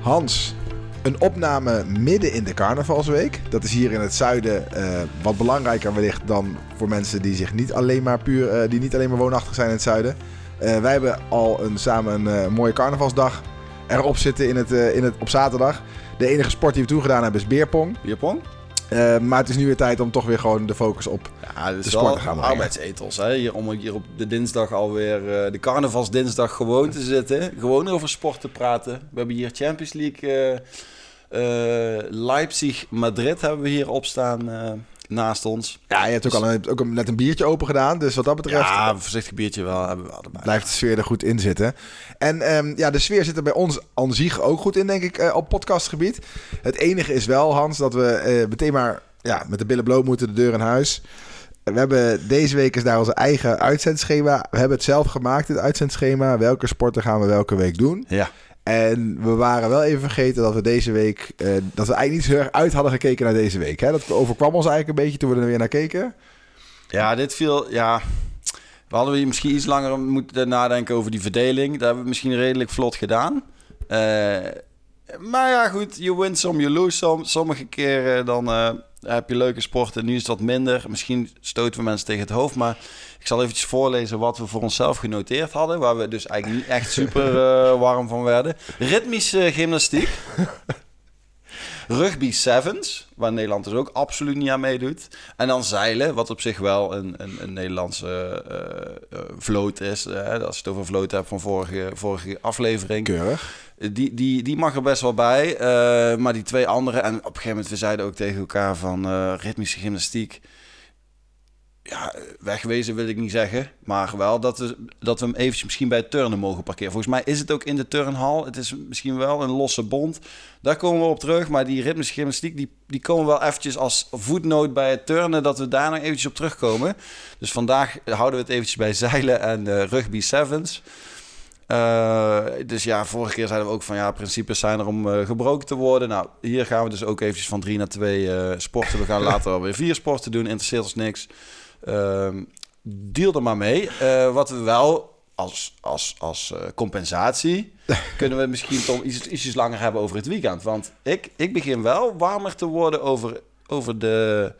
Hans, een opname midden in de carnavalsweek. Dat is hier in het zuiden eh, wat belangrijker wellicht dan voor mensen die zich niet alleen maar puur, eh, die niet alleen maar woonachtig zijn in het zuiden. Eh, wij hebben al een, samen een mooie carnavalsdag erop zitten in het, in het, op zaterdag. De enige sport die we toen gedaan hebben is beerpong. Bierpong? Eh, maar het is nu weer tijd om toch weer gewoon de focus op. Ja, dat De wel gaan brengen. arbeidsethos. Hè? Hier, om hier op de dinsdag alweer, eh de carnavalsdinsdag gewoon te zitten. Gewoon over sport te praten. We hebben hier Champions League, eh, eh, Leipzig, Madrid hebben we hier op staan eh, naast ons. Ja, je hebt ook, al een, ook net een biertje open gedaan. Dus wat dat betreft Ja, een voorzichtig biertje wel hebben we allebei. blijft de sfeer er goed in zitten. En ehm, ja, de sfeer zit er bij ons aan zich ook goed in, denk ik, op podcastgebied. Het enige is wel, Hans, dat we meteen maar ja, met de billen bloot moeten de deur in huis. We hebben deze week is daar onze eigen uitzendschema. We hebben het zelf gemaakt, het uitzendschema. Welke sporten gaan we welke week doen? Ja. En we waren wel even vergeten dat we deze week... eh, dat we eigenlijk niet zo erg uit hadden gekeken naar deze week. Hè? Dat overkwam ons eigenlijk een beetje toen we er weer naar keken. ja, dit viel... Ja, we hadden hier misschien iets langer moeten nadenken over die verdeling. Dat hebben we misschien redelijk vlot gedaan. Eh, maar ja, goed. You win some, you lose some. Sommige keren dan eh, heb je leuke sporten. Nu is het wat minder. Misschien stoten we mensen tegen het hoofd. Maar ik zal eventjes voorlezen wat we voor onszelf genoteerd hadden. Waar we dus eigenlijk niet echt super eh, warm van werden. Ritmische gymnastiek. Rugby Sevens, waar Nederland dus ook absoluut niet aan meedoet. En dan zeilen, wat op zich wel een, een, een Nederlandse eh, eh, vloot is. als je het over vloot hebt van vorige, vorige aflevering. Keurig. Die, die, die mag er best wel bij. eh, maar die twee andere... En op een gegeven moment, we zeiden ook tegen elkaar van ritmische gymnastiek. Ja, wegwezen wil ik niet zeggen. Maar wel dat we, dat we hem eventjes misschien bij het turnen mogen parkeren. Volgens mij is het ook in de turnhal. Het is misschien wel een losse bond. Daar komen we op terug. Maar die ritmische gymnastiek, die, die komen wel eventjes als voetnoot bij het turnen. Dat we daar nog eventjes op terugkomen. Dus vandaag houden we het eventjes bij zeilen en eh, rugby sevens. Eh, dus ja, vorige keer zeiden we ook van ja, principes zijn er om eh, gebroken te worden. Nou, hier gaan we dus ook eventjes van drie naar twee sporten. We gaan later alweer vier sporten doen. Interesseert ons niks. Ehm deal er maar mee. Eh, wat we wel als, als, als eh, compensatie kunnen we misschien toch iets, ietsjes langer hebben over het weekend. Want ik, ik begin wel warmer te worden over, over de,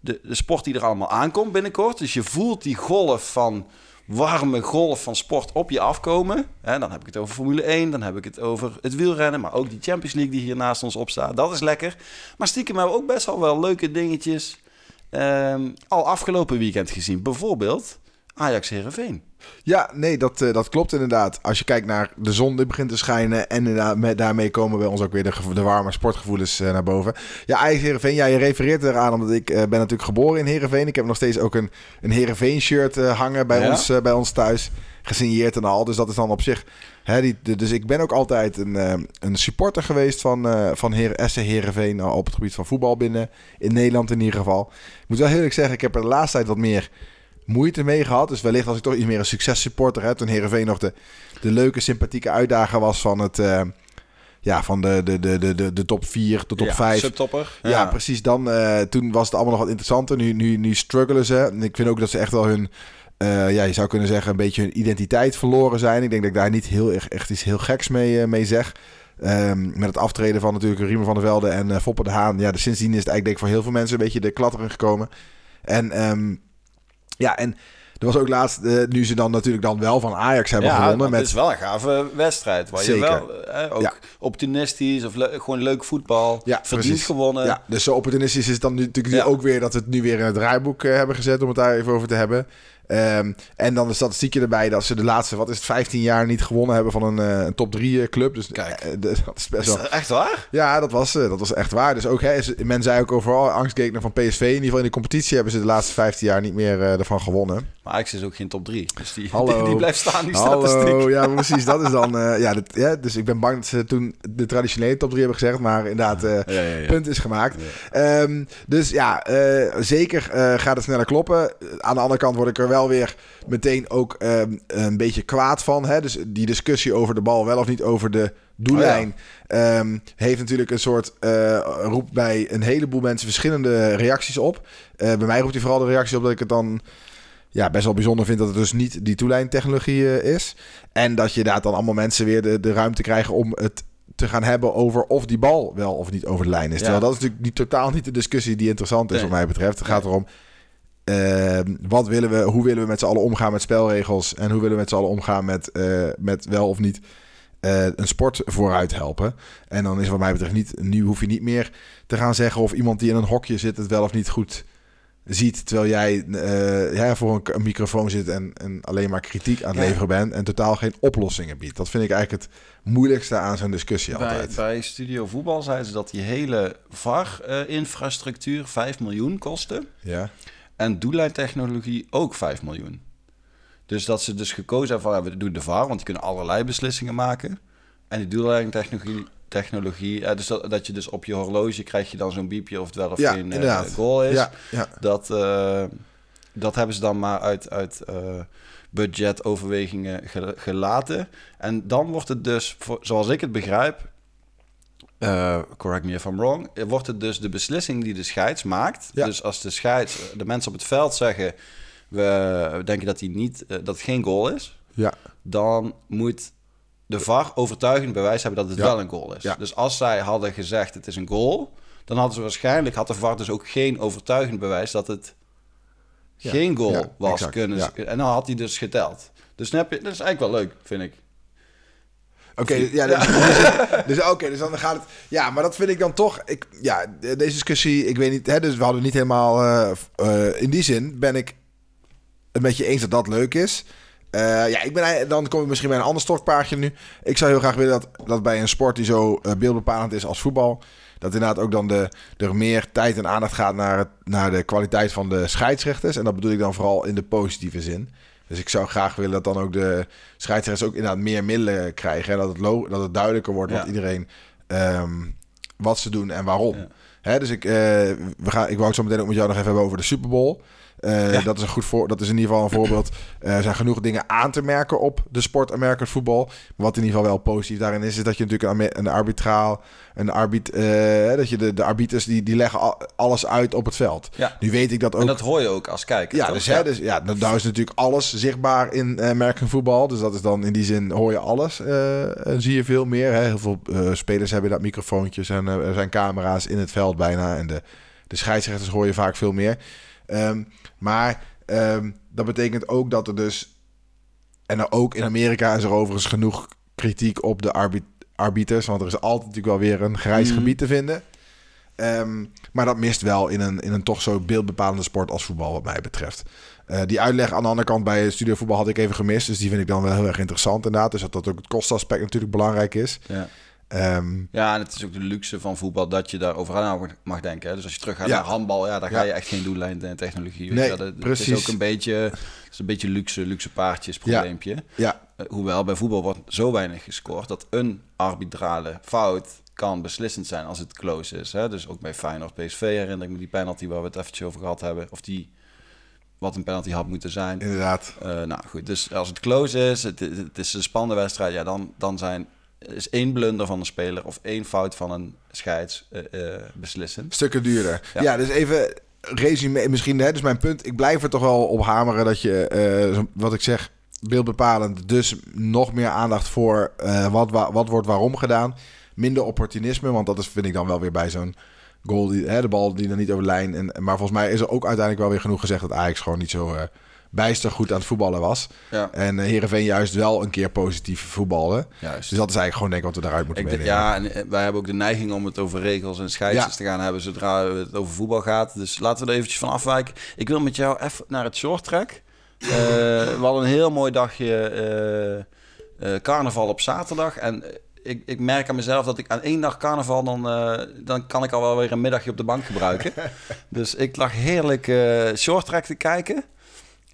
de, de sport die er allemaal aankomt binnenkort. Dus je voelt die golf van warme golf van sport op je afkomen. En dan heb ik het over Formule 1, dan heb ik het over het wielrennen, maar ook die Champions League die hier naast ons op staat. Dat is lekker. Maar stiekem hebben we ook best wel wel leuke dingetjes ehm, al afgelopen weekend gezien. Bijvoorbeeld Ajax Herenveen. Ja, nee, dat, eh, dat klopt inderdaad. Als je kijkt naar de zon die begint te schijnen... en inderdaad, met, daarmee komen bij ons ook weer de, de warme sportgevoelens eh, naar boven. Ja, Ajax Heerenveen, ja, je refereert eraan... omdat ik eh, ben natuurlijk geboren in Heerenveen. Ik heb nog steeds ook een, een Heerenveen-shirt eh, hangen bij, Ja? ons, bij ons thuis. Gesigneerd en al, dus dat is dan op zich... Hè, die, de- dus ik ben ook altijd een, eh, een supporter geweest van, eh van Heer, SC Heerenveen... nou, op het gebied van voetbal binnen, in Nederland in ieder geval. Ik moet wel heel eerlijk zeggen, ik heb er de laatste tijd wat meer moeite mee gehad. Dus wellicht was ik toch iets meer een successupporter. Hè, toen Heerenveen nog de, de leuke, sympathieke uitdager was van, het, eh, ja, van de, de, de, de, de, top 4, de top Ja, 5. Subtopper. Ja, precies. Dan, eh, toen was het allemaal nog wat interessanter. Nu, nu, nu struggelen ze. En ik vind ook dat ze echt wel hun, eh, ja, je zou kunnen zeggen, een beetje hun identiteit verloren zijn. Ik denk dat ik daar niet heel erg echt iets heel geks mee, eh, mee zeg. Ehm, met het aftreden van natuurlijk Riemer van der Velde en eh Foppe de Haan. Ja, dus sindsdien is het eigenlijk denk ik voor heel veel mensen een beetje de klatteren gekomen. En ehm, ja, en er was ook laatst, eh, nu ze dan natuurlijk dan wel van Ajax hebben Ja, gewonnen. Met, het is wel een gave wedstrijd. Waar Zeker. je wel eh, ook Ja. optimistisch of le- gewoon leuk voetbal Ja, verdient precies. gewonnen. Ja, dus zo opportunistisch is het dan nu, natuurlijk nu ook weer dat we het nu weer in het draaiboek eh, hebben gezet om het daar even over te hebben. Ehm, en dan de statistiekje erbij dat ze de laatste, wat is het, 15 jaar niet gewonnen hebben van een, eh, een top 3 club. Dus Kijk. eh, de- dat is best Is wel... dat echt waar? Ja, dat was, eh, dat was echt waar. Dus ook, hè, men zei ook overal, angstgekner van PSV. In ieder geval in de competitie hebben ze de laatste 15 jaar niet meer eh, ervan gewonnen. Maar Ajax is ook geen top 3. Dus die, Hallo. die, die blijft staan, die Hallo, statistiek. ja, precies. Dat is dan, eh, ja, dus ik ben bang dat ze toen de traditionele top 3 hebben gezegd. Maar inderdaad, eh, Ja, punt is gemaakt. Ehm, dus ja, eh, zeker eh, gaat het sneller kloppen. Aan de andere kant word ik er wel weer meteen ook ehm, een beetje kwaad van. Hè? Dus die discussie over de bal, wel of niet over de doellijn, ehm, heeft natuurlijk een soort eh roept bij een heleboel mensen verschillende reacties op. Eh, bij mij roept hij vooral de reactie op dat ik het dan ja, best wel bijzonder vind dat het dus niet die toelijntechnologie eh, is. En dat je daar dan allemaal mensen weer de, de ruimte krijgen om het te gaan hebben over of die bal wel of niet over de lijn is. Ja. Terwijl dat is natuurlijk niet, totaal niet de discussie die interessant is Nee. wat mij betreft. Het gaat erom, ehm, wat willen we, hoe willen we met z'n allen omgaan met spelregels en hoe willen we met z'n allen omgaan met, eh, met wel of niet eh, een sport vooruit helpen. En dan is wat mij betreft niet, nu hoef je niet meer te gaan zeggen of iemand die in een hokje zit het wel of niet goed ziet, terwijl jij eh, ja, voor een, een microfoon zit en, en alleen maar kritiek aan het Ja. leveren bent en totaal geen oplossingen biedt. Dat vind ik eigenlijk het moeilijkste aan zo'n discussie Bij, altijd. bij Studio Voetbal zeiden ze dat die hele VAR-infrastructuur 5 miljoen kostte. Ja, En doellijntechnologie ook 5 miljoen. Dus dat ze dus gekozen hebben van, ja, we doen de VAR, want die kunnen allerlei beslissingen maken. En die doellijntechnologie, technologie, eh, dus dat, dat je dus op je horloge krijg je dan zo'n biepje of het wel of ja geen eh, goal is. Ja, ja. Dat, eh, dat hebben ze dan maar uit, uit eh, budgetoverwegingen ge- gelaten. En dan wordt het dus, voor, zoals ik het begrijp, eh, correct me if I'm wrong, eh, wordt het dus de beslissing die de scheids maakt. Ja. Dus als de scheids, de mensen op het veld zeggen, we denken dat, die niet, eh, dat het geen goal is, ja. dan moet de VAR overtuigend bewijs hebben dat het Ja. wel een goal is. Ja. Dus als zij hadden gezegd het is een goal, dan hadden ze waarschijnlijk, had de VAR dus ook geen overtuigend bewijs dat het geen goal was. exact. Kunnen. En dan had hij dus geteld. Dus dan heb je, dat is eigenlijk wel leuk, vind ik. Oké, ja, dus, dus, dus, oké, dus dan gaat het. Ja, maar dat vind ik dan toch. Ik, ja, de- deze discussie, ik weet niet. Hè, dus we hadden niet helemaal. eh, eh, in die zin ben ik het met je eens dat dat leuk is. Eh, ja, ik ben, dan kom ik misschien bij een ander stokpaardje nu. Ik zou heel graag willen dat, dat bij een sport die zo beeldbepalend is als voetbal. Dat inderdaad ook dan de, er meer tijd en aandacht gaat naar, het, naar de kwaliteit van de scheidsrechters. En dat bedoel ik dan vooral in de positieve zin. Dus ik zou graag willen dat dan ook de scheidsrechters ook inderdaad meer middelen krijgen. En dat het, dat het duidelijker wordt Ja. wat iedereen ehm, wat ze doen en waarom. Ja. Hè, dus ik, eh, we gaan, ik wou het zo meteen ook met jou nog even hebben over de Super Bowl. Eh, Ja. Dat is een goed voor. Dat is in ieder geval een voorbeeld. Eh, Er zijn genoeg dingen aan te merken op de sport American voetbal. Wat in ieder geval wel positief daarin is, is dat je natuurlijk een, arbitraal, een arbit, eh, dat je de, de arbiters die, die leggen al- alles uit op het veld. Ja. Nu weet ik dat ook. En dat hoor je ook als kijker. Ja, toch? dus, hè, dus ja, nou nou is natuurlijk alles zichtbaar in American voetbal. Dus dat is dan in die zin hoor je alles. en zie je veel meer. Hè. Heel veel spelers hebben dat microfoontjes en er zijn camera's in het veld bijna. En de, de scheidsrechters hoor je vaak veel meer. Ehm, maar ehm, dat betekent ook dat er dus. En er ook in Amerika is er overigens genoeg kritiek op de arbit arbiters. Want er is altijd natuurlijk wel weer een grijs Mhm. gebied te vinden. Ehm, maar dat mist wel in een, in een toch zo beeldbepalende sport als voetbal, wat mij betreft. Eh, die uitleg aan de andere kant bij Studio Voetbal had ik even gemist. Dus die vind ik dan wel heel erg interessant inderdaad. Dus dat, dat ook het kostaspect natuurlijk belangrijk is. Ja. Ehm, ja, en het is ook de luxe van voetbal dat je daar over na mag- denken. Hè? Dus als je terug gaat Ja. naar handbal, ja, daar ga je echt geen doellijn en technologie. Nee. Dat- Het precies. is ook een beetje, het is een beetje luxe, luxe paardjes probleempje. ja, Eh, hoewel bij voetbal wordt zo weinig gescoord dat een arbitrale fout kan beslissend zijn als het close is. Hè? Dus ook bij Feyenoord PSV herinner ik me die penalty waar we het eventjes over gehad hebben. Of die wat een penalty had moeten zijn. inderdaad. Eh, nou goed, dus als het close is, het, het het is een spannende wedstrijd, ja, dan, dan zijn, is één blunder van een speler of één fout van een scheids beslissend. Stukken duurder. Ja, Ja. dus even resume. Misschien, hè, dus mijn punt. Ik blijf er toch wel op hameren dat je, eh, wat ik zeg, beeldbepalend. Dus nog meer aandacht voor wat, wa- wat wordt waarom gedaan. Minder opportunisme, want dat is, vind ik dan wel weer bij zo'n goal. Die, hè, de bal die dan niet over de lijn. En, maar volgens mij is er ook uiteindelijk wel weer genoeg gezegd dat Ajax gewoon niet zo bijster goed aan het voetballen was. Ja, En eh, Heerenveen juist wel een keer positief voetballen. juist. Dus dat is eigenlijk gewoon denk ik wat we daaruit moeten meenemen. ja, en eh, wij hebben ook de neiging om het over regels en scheidsrechters Ja. te gaan hebben zodra het over voetbal gaat. Dus laten we er eventjes van afwijken. Ik wil met jou even naar het short track. Eh, we hadden een heel mooi dagje eh, eh, carnaval op zaterdag. En eh, ik, ik merk aan mezelf dat ik aan één dag carnaval, dan, eh, dan kan ik al wel weer een middagje op de bank gebruiken. dus ik lag heerlijk eh short track te kijken.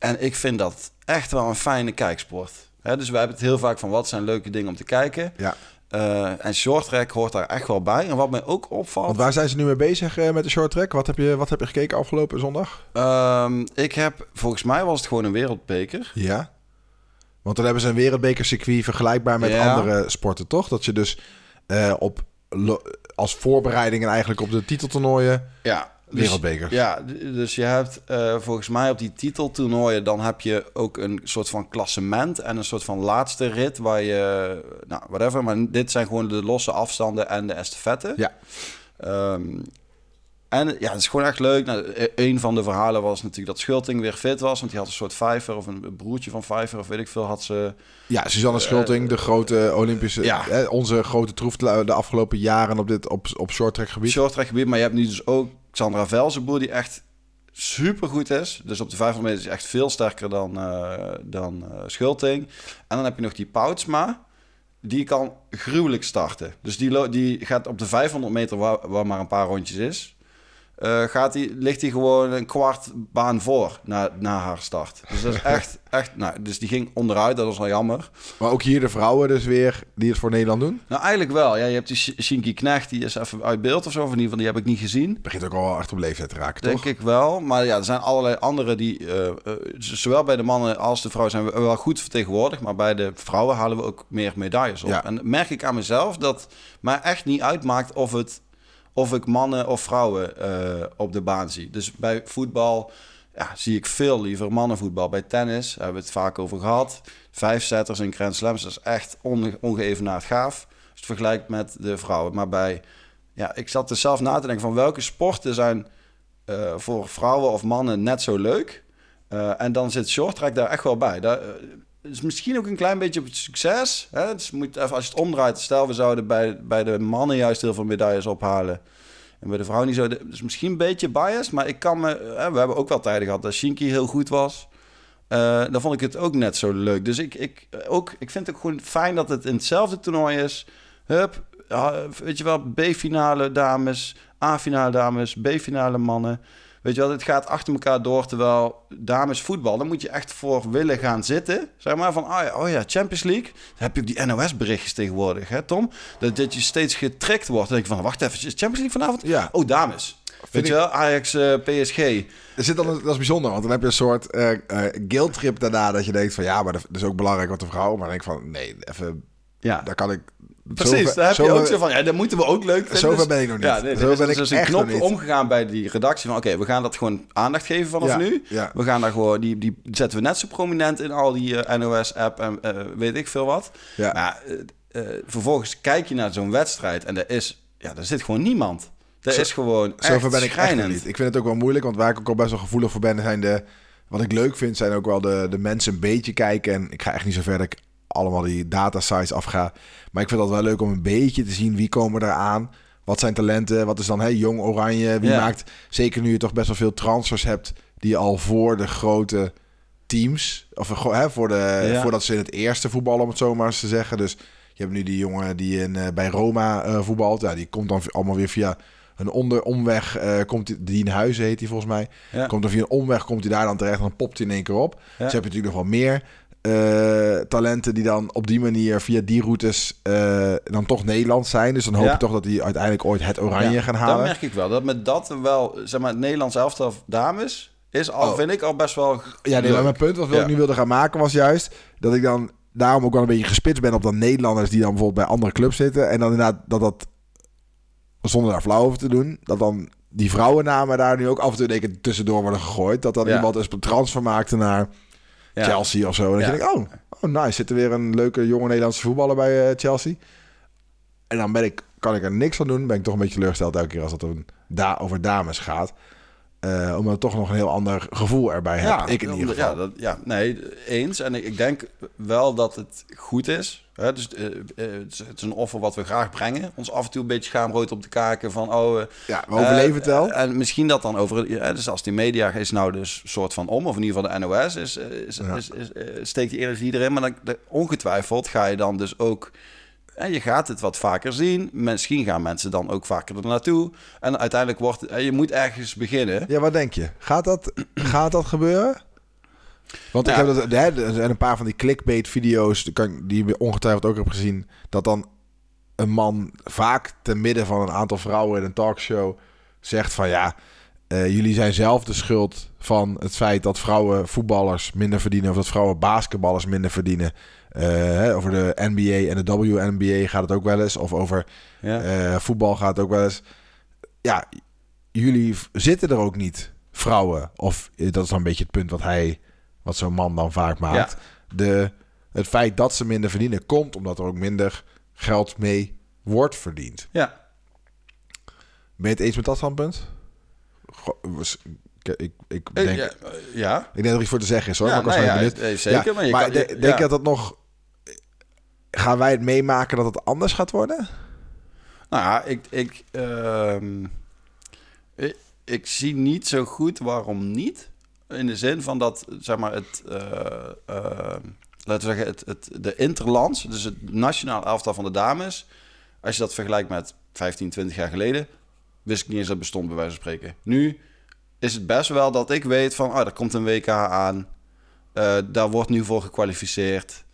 En ik vind dat echt wel een fijne kijksport. Dus we hebben het heel vaak van wat zijn leuke dingen om te kijken. Ja. Eh, en short track hoort daar echt wel bij. En wat mij ook opvalt... Want waar zijn ze nu mee bezig eh, met de short track? Wat heb je, wat heb je gekeken afgelopen zondag? ehm, ik heb, volgens mij was het gewoon een wereldbeker. Ja. Want dan hebben ze een wereldbekercircuit vergelijkbaar met Ja. andere sporten, toch? Dat je dus eh, op als voorbereidingen eigenlijk op de titeltoernooien Ja, wereldbekers. Ja, d- dus je hebt eh, volgens mij op die titeltoernooien... dan heb je ook een soort van klassement... en een soort van laatste rit waar je... Nou, whatever. Maar dit zijn gewoon de losse afstanden en de estafette. Ja. Ehm, en ja, het is gewoon echt leuk. Nou, e- een van de verhalen was natuurlijk dat Schulting weer fit was. Want die had een soort vijver of een broertje van vijver of weet ik veel. Had ze... Ja, Suzanne Schulting, de grote Olympische... Eh, ja. hè, onze grote troef de afgelopen jaren op, dit, op, op shorttrack gebied. short gebied. Maar je hebt nu dus ook Sandra Velzenboer die echt super goed is. Dus op de 500 meter is echt veel sterker dan, eh, dan eh, Schulting. En dan heb je nog die Poutsma. Die kan gruwelijk starten. Dus die, die gaat op de 500 meter, waar, waar maar een paar rondjes is... eh, gaat die, ligt hij gewoon een kwart baan voor na, na haar start. Dus dat is echt, echt... Nou, dus die ging onderuit, dat was wel jammer. Maar ook hier de vrouwen dus weer die het voor Nederland doen. Nou, eigenlijk wel. Ja, je hebt die Sh- Shinky Knecht, die is even uit beeld of zo. Of in ieder geval, die heb ik niet gezien. Begint ook al wel echt op leeftijd te raken, Denk toch? ik wel. Maar ja, er zijn allerlei andere die, eh, eh, zowel bij de mannen als de vrouwen zijn we wel goed vertegenwoordigd. Maar bij de vrouwen halen we ook meer medailles op. Ja. En merk ik aan mezelf dat mij echt niet uitmaakt of, het, of ik mannen of vrouwen eh, op de baan zie. Dus bij voetbal ja, zie ik veel liever mannenvoetbal. Bij tennis daar hebben we het vaak over gehad. Vijf setters in Grand Slams, dat is echt onge ongeëvenaard gaaf. Als het vergelijkt met de vrouwen. Maar bij, ja, ik zat dus zelf na te denken van welke sporten zijn eh, voor vrouwen of mannen net zo leuk. Eh, en dan zit short track daar echt wel bij. Dat is misschien ook een klein beetje op het succes. Hè? Dus moet even, als je het omdraait, stel we zouden bij, bij de mannen juist heel veel medailles ophalen. En bij de vrouwen niet zo. Dus misschien een beetje biased, maar ik kan me. Hè, we hebben ook wel tijden gehad dat Shinky heel goed was. Eh, dan vond ik het ook net zo leuk. Dus ik, ik, ook, ik vind het ook gewoon fijn dat het in hetzelfde toernooi is. Hup, weet je wel, B-finale dames, A-finale dames, B-finale mannen. Weet je wel, het gaat achter elkaar door. Terwijl dames voetbal, dan moet je echt voor willen gaan zitten. Zeg maar van, oh ja, oh ja Champions League. Dan heb je ook die NOS-berichtjes tegenwoordig, hè Tom? Dat, dat je steeds getrekt wordt. Dan denk je van, wacht even, is Champions League vanavond? Ja. Oh, dames. Weet je wel, Ajax, eh, PSG. Er zit dan, een- dat is bijzonder, want dan heb je een soort eh eh, guilt-trip daarna dat je denkt van ja, maar dat is ook belangrijk wat de vrouw. Maar dan denk ik van nee, even, Ja, daar kan ik... precies. zover- daar heb je ook zo van, ja, dat moeten we ook leuk vinden. Zover Dus- ben ik nog niet. Ja, nee, Zover er is ben ik dus een echt knop nog niet. omgegaan bij die redactie van... oké, we gaan dat gewoon aandacht geven vanaf Ja, nu. ja. We gaan daar gewoon... Die, die zetten we net zo prominent in al die eh, NOS-app en eh, weet ik veel wat. Ja. Maar eh, vervolgens kijk je naar zo'n wedstrijd... en er is... Ja, er zit gewoon niemand. Er Zo- is gewoon echt Zover ben ik echt nog schrijnend. niet. Ik vind het ook wel moeilijk, want waar ik ook al best wel gevoelig voor ben, zijn de... Wat ik leuk vind, zijn ook wel de, de mensen een beetje kijken. En ik ga echt niet zo ver dat ik allemaal die data sites afga. Maar ik vind het wel leuk om een beetje te zien wie komen er aan. Wat zijn talenten? Wat is dan hè, jong oranje? Wie Ja. maakt, zeker nu je toch best wel veel transfers hebt... die al voor de grote teams... of eh, hè, voor de, Ja. voordat ze in het eerste voetballen, om het zo maar eens te zeggen. Dus je hebt nu die jongen die in, eh, bij Roma eh, voetbalt. Ja, die komt dan allemaal weer via een onder omweg. komt die, Dien Huizen heet hij volgens mij. Ja. Komt er via een omweg, komt hij daar dan terecht en dan popt hij in één keer op. Ja. Dus heb je natuurlijk nog wel meer eh, talenten die dan op die manier via die routes eh, dan toch Nederlands zijn. Dus dan hoop Ja. je toch dat die uiteindelijk ooit het oranje Ja, gaan Dat halen. merk ik wel. Dat met dat wel... Zeg maar, het Nederlands elftal dames... is al, Oh. vind ik al best wel Ja, nee, leuk. maar mijn punt wat Ja. ik nu wilde gaan maken was juist dat ik dan daarom ook wel een beetje gespitst ben op dan Nederlanders die dan bijvoorbeeld bij andere clubs zitten. En dan inderdaad dat dat, zonder daar flauw over te doen, dat dan die vrouwennamen daar nu ook af en toe denk ik tussendoor worden gegooid. Dat dan iemand eens een transfer maakte naar Ja. Chelsea of zo. En dan Ja. denk ik, oh, oh nice, zit er weer een leuke jonge Nederlandse voetballer bij eh, Chelsea. En dan ben ik, kan ik er niks aan doen. Ben ik toch een beetje teleurgesteld elke keer als het een da over dames gaat. Eh, omdat ik toch nog een heel ander gevoel erbij heb. ik in ieder geval. Ja, dat, ja, nee, eens. En ik, ik denk wel dat het goed is. Hè? Dus, eh, eh, het, is, een offer wat we graag brengen. Ons af en toe een beetje schaamrood op de kaken van... Oh, eh, Ja, we overleven het wel. en misschien dat dan over... Dus als die media is nou dus soort van om... of in ieder geval de NOS is, is, Ja. is, is, steekt die energie erin. Maar dan, de- ongetwijfeld ga je dan dus ook... En je gaat het wat vaker zien. Misschien gaan mensen dan ook vaker er naartoe. En uiteindelijk wordt... het- Je moet ergens beginnen. Ja, wat denk je? Gaat dat, gaat dat gebeuren? Want ik heb dat, hè, er zijn een paar van die clickbait-video's die je ongetwijfeld ook hebt gezien. Dat dan een man vaak te midden van een aantal vrouwen in een talkshow zegt van ja, eh, jullie zijn zelf de schuld van het feit dat vrouwen voetballers minder verdienen of dat vrouwen basketballers minder verdienen. Eh, over de NBA en de WNBA gaat het ook wel eens. Of over Ja. eh, voetbal gaat het ook wel eens. Ja, jullie zitten er ook niet, vrouwen. Of dat is dan een beetje het punt wat hij, wat zo'n man dan vaak maakt. De, het feit dat ze minder verdienen komt omdat er ook minder geld mee wordt verdiend. Ja. Ben je het eens met dat standpunt? Goh, ik, ik, ik Eh, denk, ja, eh, ja. ik denk dat er iets voor te zeggen is hoor. Ja, maar ik was nou wel ja, benieuwd. eh, zeker, maar je kan- de- je- denk je dat het nog... Gaan wij het meemaken dat het anders gaat worden? Nou ja, ik, ik, ehm, ik, ik zie niet zo goed waarom niet. In de zin van dat, zeg maar, het, eh, eh, laten we zeggen, het, het, de interlands, dus het nationaal elftal van de dames, als je dat vergelijkt met 15, 20 jaar geleden, wist ik niet eens dat bestond, bij wijze van spreken. Nu is het best wel dat ik weet van, oh, er komt een WK aan, Eh, daar wordt nu voor gekwalificeerd.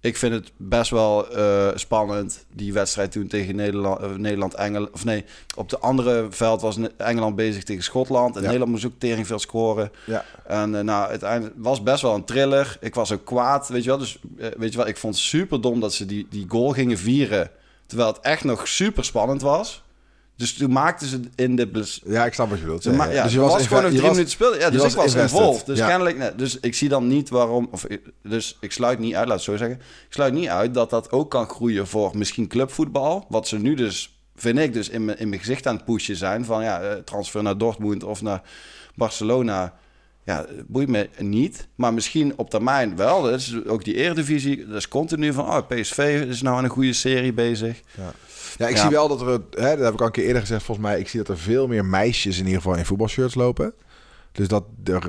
Ik vind het best wel eh, spannend. Die wedstrijd toen tegen Nederland, eh, Nederland Engeland. Of nee, op de andere veld was Engeland bezig tegen Schotland. En Ja. Nederland moest ook tering veel scoren. Ja. En eh, nou, uiteindelijk was best wel een thriller. Ik was ook kwaad, weet je wel. Dus weet je wel, ik vond het super dom dat ze die, die goal gingen vieren. Terwijl het echt nog super spannend was. Dus toen maakten ze in de... Ja, ik snap wat je bedoelt. ze ma- ja, dus je was, was, gewoon nog drie was- minuten spelen. Ja, dus was ik was involved. Dus Ja. kennelijk... nee, dus ik zie dan niet waarom... Of, dus ik sluit niet uit, laat het zo zeggen. Ik sluit niet uit dat dat ook kan groeien voor misschien clubvoetbal. Wat ze nu dus, vind ik, dus in mijn, in mijn gezicht aan het pushen zijn. Van ja, eh, transfer naar Dortmund of naar Barcelona. Ja, boeit me niet. Maar misschien op termijn wel. Dat is ook die eredivisie. Dat is continu van... Oh, PSV is nou aan een goede serie bezig. Ja, ja ik Ja. zie wel dat er, hè, dat heb ik al een keer eerder gezegd, volgens mij, ik zie dat er veel meer meisjes in ieder geval in voetbalshirts lopen. Dus dat,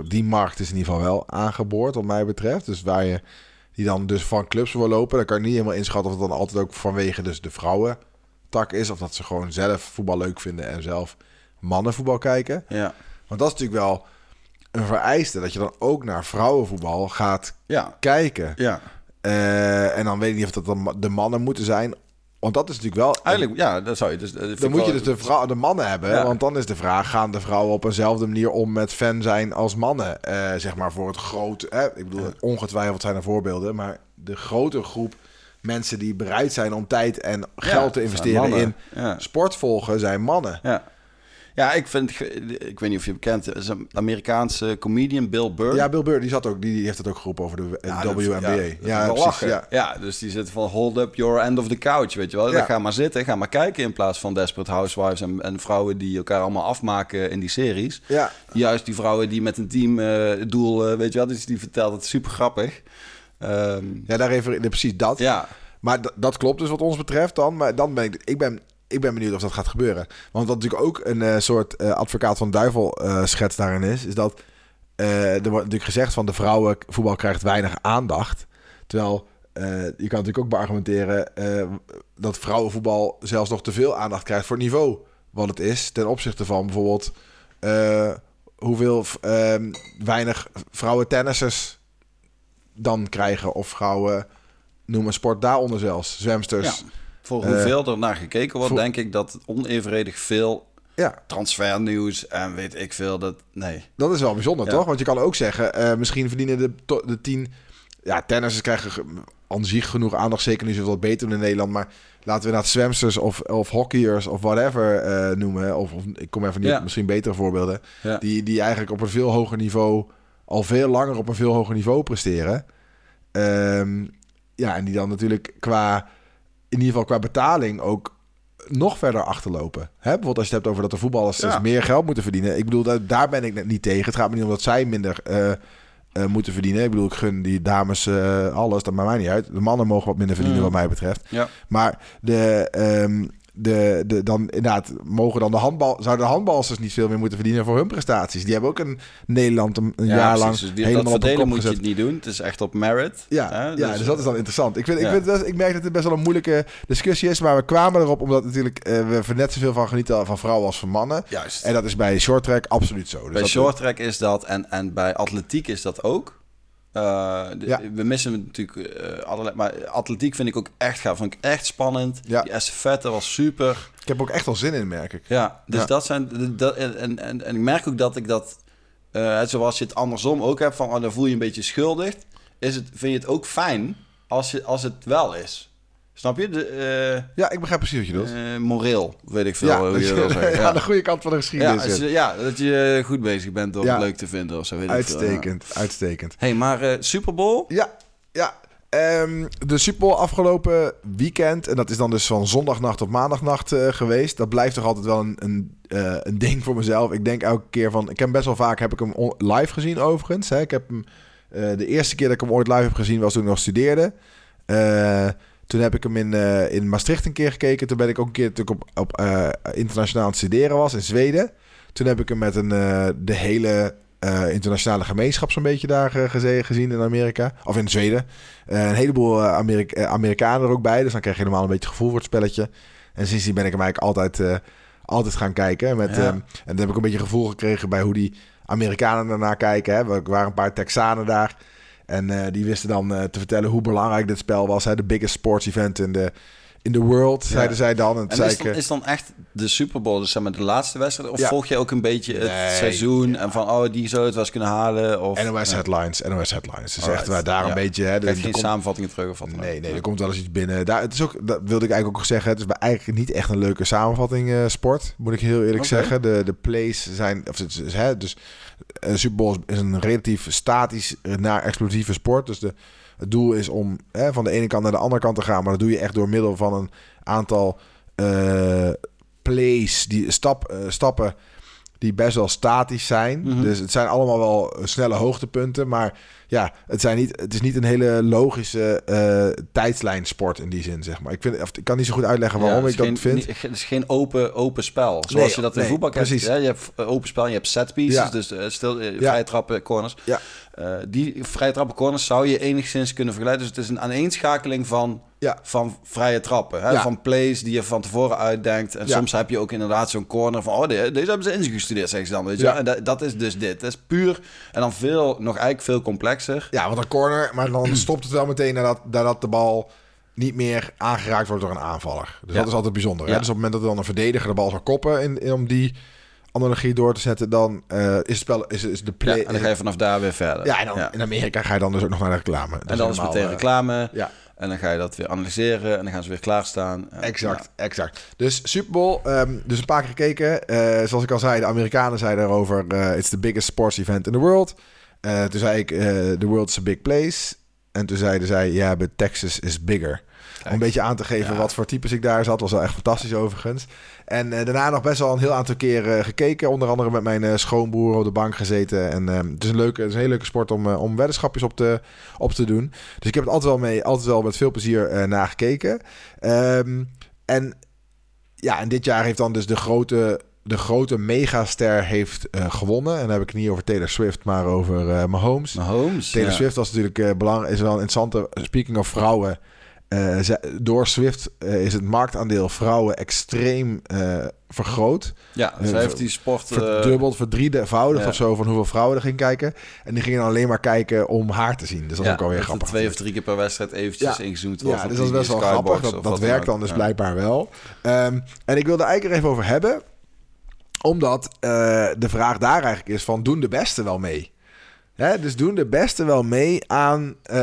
die markt is in ieder geval wel aangeboord, wat mij betreft. Dus waar je die dan dus van clubs wil lopen, dan kan ik niet helemaal inschatten of het dan altijd ook vanwege dus de vrouwentak is. Of dat ze gewoon zelf voetbal leuk vinden en zelf mannenvoetbal kijken. Ja, Want dat is natuurlijk wel een vereiste, dat je dan ook naar vrouwenvoetbal gaat ja, kijken. ja. Eh, en dan weet ik niet of dat dan de mannen moeten zijn. Want dat is natuurlijk wel... Eigenlijk, ja, dat zou je dus... Dan moet je dus de, vrouw, de mannen hebben. Ja. Want dan is de vraag: gaan de vrouwen op eenzelfde manier om met fan zijn als mannen? Eh, zeg maar voor het grote. Ik bedoel, ongetwijfeld zijn er voorbeelden. Maar de grote groep mensen die bereid zijn om tijd en geld Ja, te investeren in sport volgen, zijn mannen. Ja. Ja, ik vind, ik weet niet of je hem kent, is een Amerikaanse comedian Bill Burr. Ja, Bill Burr die zat ook, die, heeft het ook geroepen over de Ja, eh, WNBA. Ja, Ja, ja, precies. lachen. Ja. Ja. dus die zit van hold up your end of the couch, weet je wel. Dan ga maar zitten, ga maar kijken in plaats van Desperate Housewives en, en vrouwen die elkaar allemaal afmaken in die series. Ja. Juist die vrouwen die met een team eh, het doel, eh, weet je wel, dus die vertelt het super grappig. Ehm, ja, daar even precies dat. ja, Maar dat klopt dus wat ons betreft dan. Maar dan ben ik, ik ben, ik ben benieuwd of dat gaat gebeuren. Want wat natuurlijk ook een eh, soort eh, advocaat van de duivel eh, schets daarin is, is dat er wordt natuurlijk gezegd van de vrouwenvoetbal krijgt weinig aandacht. Terwijl je kan natuurlijk ook beargumenteren dat vrouwenvoetbal zelfs nog te veel aandacht krijgt voor het niveau wat het is. Ten opzichte van bijvoorbeeld hoeveel eh, weinig vrouwen tennissers dan krijgen. Of vrouwen, noem een sport daaronder zelfs. Zwemsters. ja. Voor Eh, hoeveel er naar gekeken wordt, voor- denk ik dat onevenredig veel Ja, transfernieuws en weet ik veel, dat, nee. dat is wel bijzonder, Ja. toch? Want je kan ook zeggen, eh, misschien verdienen de, de tien... Ja, tennissers krijgen ge- aan zich genoeg aandacht. Zeker nu ze wat beter in Nederland. Maar laten we naar zwemsters of, of hockeyers of whatever eh, noemen. Of, of ik kom even niet Ja. op misschien betere voorbeelden. Ja. Die, die eigenlijk op een veel hoger niveau... al veel langer op een veel hoger niveau presteren. Ehm, ja, en die dan natuurlijk qua... in ieder geval qua betaling ook nog verder achterlopen. Hè? Bijvoorbeeld als je het hebt over dat de voetballers Ja. dus meer geld moeten verdienen. Ik bedoel, daar, daar ben ik net niet tegen. Het gaat me niet om dat zij minder eh, eh, moeten verdienen. Ik bedoel, ik gun die dames eh, alles, dat maakt mij niet uit. De mannen mogen wat minder verdienen Mm. wat mij betreft. Ja. Maar de, ehm, de, de, dan inderdaad, mogen dan de handbal, zouden de handbalsters niet veel meer moeten verdienen voor hun prestaties? Die hebben ook een Nederland een, een Ja, jaar precies. lang Dus die, helemaal op de kop moet je het niet doen. Het is echt op merit. Ja, hè? ja, dus dat is dan interessant. Ik, vind, ik, vind ik merk dat het best wel een moeilijke discussie is. Maar we kwamen erop omdat natuurlijk eh, we net zoveel van genieten van vrouwen als van mannen. Juist. En dat is bij short track absoluut zo. Dus bij short track is dat en, en bij atletiek is dat ook. Eh, de- Ja. We missen natuurlijk eh, allerlei, maar atletiek vind ik ook echt gaaf. Vond ik echt spannend. Ja. Die estafette was super. Ik heb ook echt wel zin in, merk ik. Ja, dus Ja. dat zijn. Dat, en, en, en, en ik merk ook dat ik dat. eh, zoals je het andersom ook hebt, van oh, dan voel je je een beetje schuldig. Is het, vind je het ook fijn als, je, als het wel is? Snap je? De, eh, Ja, ik begrijp precies wat je bedoelt. eh, moreel, weet ik veel ja, hoe dat je ja, Ja. de goede kant van de Ja, geschiedenis. je- ja, dat je goed bezig bent Ja. het leuk te vinden of zo. Weet ik veel, ja. uitstekend, uitstekend. hey, maar eh Super Bowl? Ja, ja. Ehm, de Super Bowl afgelopen weekend, en dat is dan dus van zondagnacht op maandagnacht eh, geweest. Dat blijft toch altijd wel een, een, eh, een ding voor mezelf. Ik denk elke keer van, ik heb hem best wel vaak heb ik hem live gezien overigens. Hè. Ik heb hem, eh, de eerste keer dat ik hem ooit live heb gezien was toen ik nog studeerde. Toen heb ik hem in, eh, in Maastricht een keer gekeken. Toen ben ik ook een keer op, op eh, internationaal aan het studeren was in Zweden. Toen heb ik hem met een, eh, de hele internationale gemeenschap zo'n beetje daar gezien in Amerika. Of in Zweden. Een heleboel Amerik- eh, Amerikanen er ook bij. Dus dan krijg je helemaal een beetje gevoel voor het spelletje. En sindsdien ben ik hem eigenlijk altijd, altijd gaan kijken. Met, Ja. ehm, en dan heb ik een beetje gevoel gekregen bij hoe die Amerikanen ernaar kijken. Hè. Er waren een paar Texanen daar. En eh, die wisten dan eh, te vertellen hoe belangrijk dit spel was. Hè. De biggest sports event in de, in the world, Ja. zeiden zij dan. En, En zei is dan, eh, is dan echt de Super Bowl, dus zeg maar de laatste wedstrijd? Of Ja. volg je ook een beetje het Nee. seizoen en van, oh, die zou het wel eens kunnen halen? Of, NOS Ja. headlines, NOS headlines. Dus Alright. echt waar daar Ja. een beetje... Hè, Krijg er geen komt- samenvattingen terug of wat. Nee, nee, Ja. er komt wel eens iets binnen. Daar, het is ook, dat wilde ik eigenlijk ook zeggen. Het is bij eigenlijk niet echt een leuke samenvatting eh, sport. Moet ik heel eerlijk zeggen. De, de plays zijn... Of het is, hè, dus een Super Bowl is een relatief statisch eh, naar explosieve sport. Dus de, het doel is om hè, van de ene kant naar de andere kant te gaan. Maar dat doe je echt door middel van een aantal eh, plays, die stap, eh, stappen die best wel statisch zijn. Mhm. Dus het zijn allemaal wel snelle hoogtepunten. Maar ja, het, zijn niet, het is niet een hele logische eh tijdslijnsport in die zin, zeg maar. Ik, vind, of, ik kan niet zo goed uitleggen waarom Ja, ik dat vind. niet- Het is geen open, open spel. Zoals Nee, je dat in nee, voetbal precies. hè. Je hebt open spel en je hebt set pieces. Ja. Dus eh, stil, Ja. vrije trappen, corners. Eh, die vrije trappen, corners zou je enigszins kunnen vergelijken. Dus het is een aaneenschakeling van, Ja. van vrije trappen. Hè? Ja. Van plays die je van tevoren uitdenkt. En Ja. soms heb je ook inderdaad zo'n corner van... oh, de- deze hebben ze ingestudeerd, zeggen ze dan. Weet je? En dat, dat is dus dit. Dat is puur... en dan veel, nog eigenlijk veel complexer. Ja, want een corner, maar dan stopt het wel meteen nadat, nadat de bal niet meer aangeraakt wordt door een aanvaller. Dus dat is altijd bijzonder. Hè? Dus op het moment dat dan een verdediger de bal zou koppen om die analogie door te zetten, dan eh, is het spel is, is de Ja, play. en dan ga je vanaf daar weer verder. Ja, en dan in Amerika ga je dan dus ook nog naar de reclame. Dat en dan is meteen eh, reclame. Ja, En dan ga je dat weer analyseren. En dan gaan ze weer klaarstaan. Exact, exact. Dus Super Bowl, ehm, dus een paar keer gekeken. Eh, zoals ik al zei, de Amerikanen zeiden erover, it's the biggest sports event in the world. Toen zei ik, the world's a big place. En toen zeiden zij, ja, but Texas is bigger. Om een beetje aan te geven Ja. wat voor types ik daar zat. Was wel echt fantastisch overigens. En eh, daarna nog best wel een heel aantal keer eh, gekeken. Onder andere met mijn eh, schoonbroer op de bank gezeten. En eh, het, is een leuke, het is een hele leuke sport om, om weddenschapjes op te, op te doen. Dus ik heb het altijd wel, mee, altijd wel met veel plezier eh naar gekeken. Ehm, en ja, en dit jaar heeft dan dus de grote, de grote megaster heeft gewonnen. En dan heb ik het niet over Taylor Swift, maar over eh Mahomes. Mahomes. Taylor ja. Swift was natuurlijk belangrijk, is wel een interessante. Speaking of vrouwen. Eh, ze- door Swift eh, is het marktaandeel vrouwen extreem eh, vergroot. Ja, zij heeft die sport... Verdubbeld, verdrievoudigd ja. of zo van hoeveel vrouwen er gingen kijken. En die gingen alleen maar kijken om haar te zien. Dus dat is ook alweer er grappig. twee of drie keer per wedstrijd eventjes Ja. ingezoomd wordt. Ja, dus dat is best wel grappig. Dat, dat werkt dan dus Ja. blijkbaar wel. Ehm, en ik wilde eigenlijk er even over hebben. Omdat de vraag daar eigenlijk is van... doen de beste wel mee? Hè, dus doen de beste wel mee aan eh,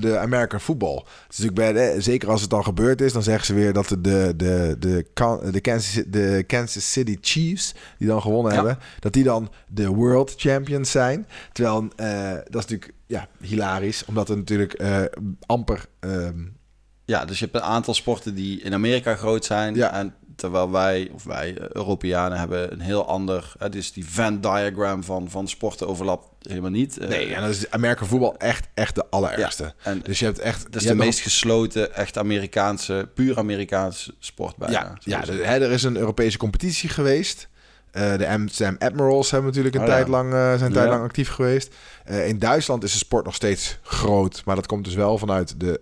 de American football. Dus natuurlijk bij de- zeker als het dan gebeurd is... dan zeggen ze weer dat de, de, de, de, Kan- de, Kansas, de Kansas City Chiefs... die dan gewonnen Ja. hebben... dat die dan de world champions zijn. Terwijl eh, dat is natuurlijk ja, hilarisch... omdat er natuurlijk eh, amper... ehm, Ja, dus je hebt een aantal sporten die in Amerika groot zijn. Ja. En terwijl wij, of wij eh, Europeanen, hebben een heel ander... Het is die Venn diagram van, van sporten overlapt helemaal niet. Eh, Nee, en dan is Amerika voetbal echt, echt de allerergste. Ja, en dus je hebt echt... dat is de meest gesloten, echt Amerikaanse, puur Amerikaanse sport bijna. Ja, ja hè, er is een Europese competitie geweest. Eh, de Amsterdam Admirals hebben natuurlijk een Oh tijd lang, zijn tijd lang actief geweest. In Duitsland is de sport nog steeds groot. Maar dat komt dus wel vanuit de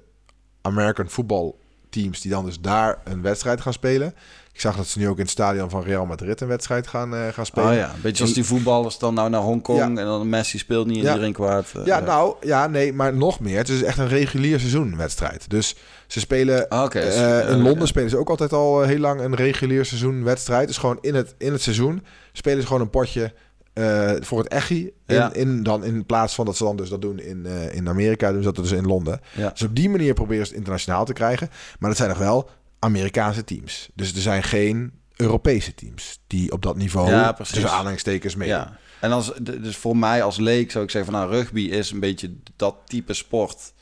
American football teams... die dan dus daar een wedstrijd gaan spelen. Ik zag dat ze nu ook in het stadion van Real Madrid... een wedstrijd gaan, eh, gaan spelen. Oh ja, een beetje als die voetballers dan nou naar Hongkong Ja. en dan Messi speelt niet in Ja. iedereen kwaad. eh, Ja, nou, ja, nee, maar nog meer. Het is echt een regulier seizoenwedstrijd. Dus ze spelen Ah, dus, Eh, in Londen spelen ze ook altijd al heel lang een regulier seizoen wedstrijd. Dus gewoon in het, in het seizoen spelen ze gewoon een potje voor het echi. In, Ja. in, dan in plaats van dat ze dan dus dat doen in, in Amerika, doen ze dat dus in Londen. Ja. Dus op die manier proberen ze het internationaal te krijgen. Maar dat zijn nog wel Amerikaanse teams. Dus er zijn geen Europese teams die op dat niveau Ja, precies. tussen aanhalingstekens mee. Ja. En als, dus voor mij als leek zou ik zeggen van nou, rugby is een beetje dat type sport.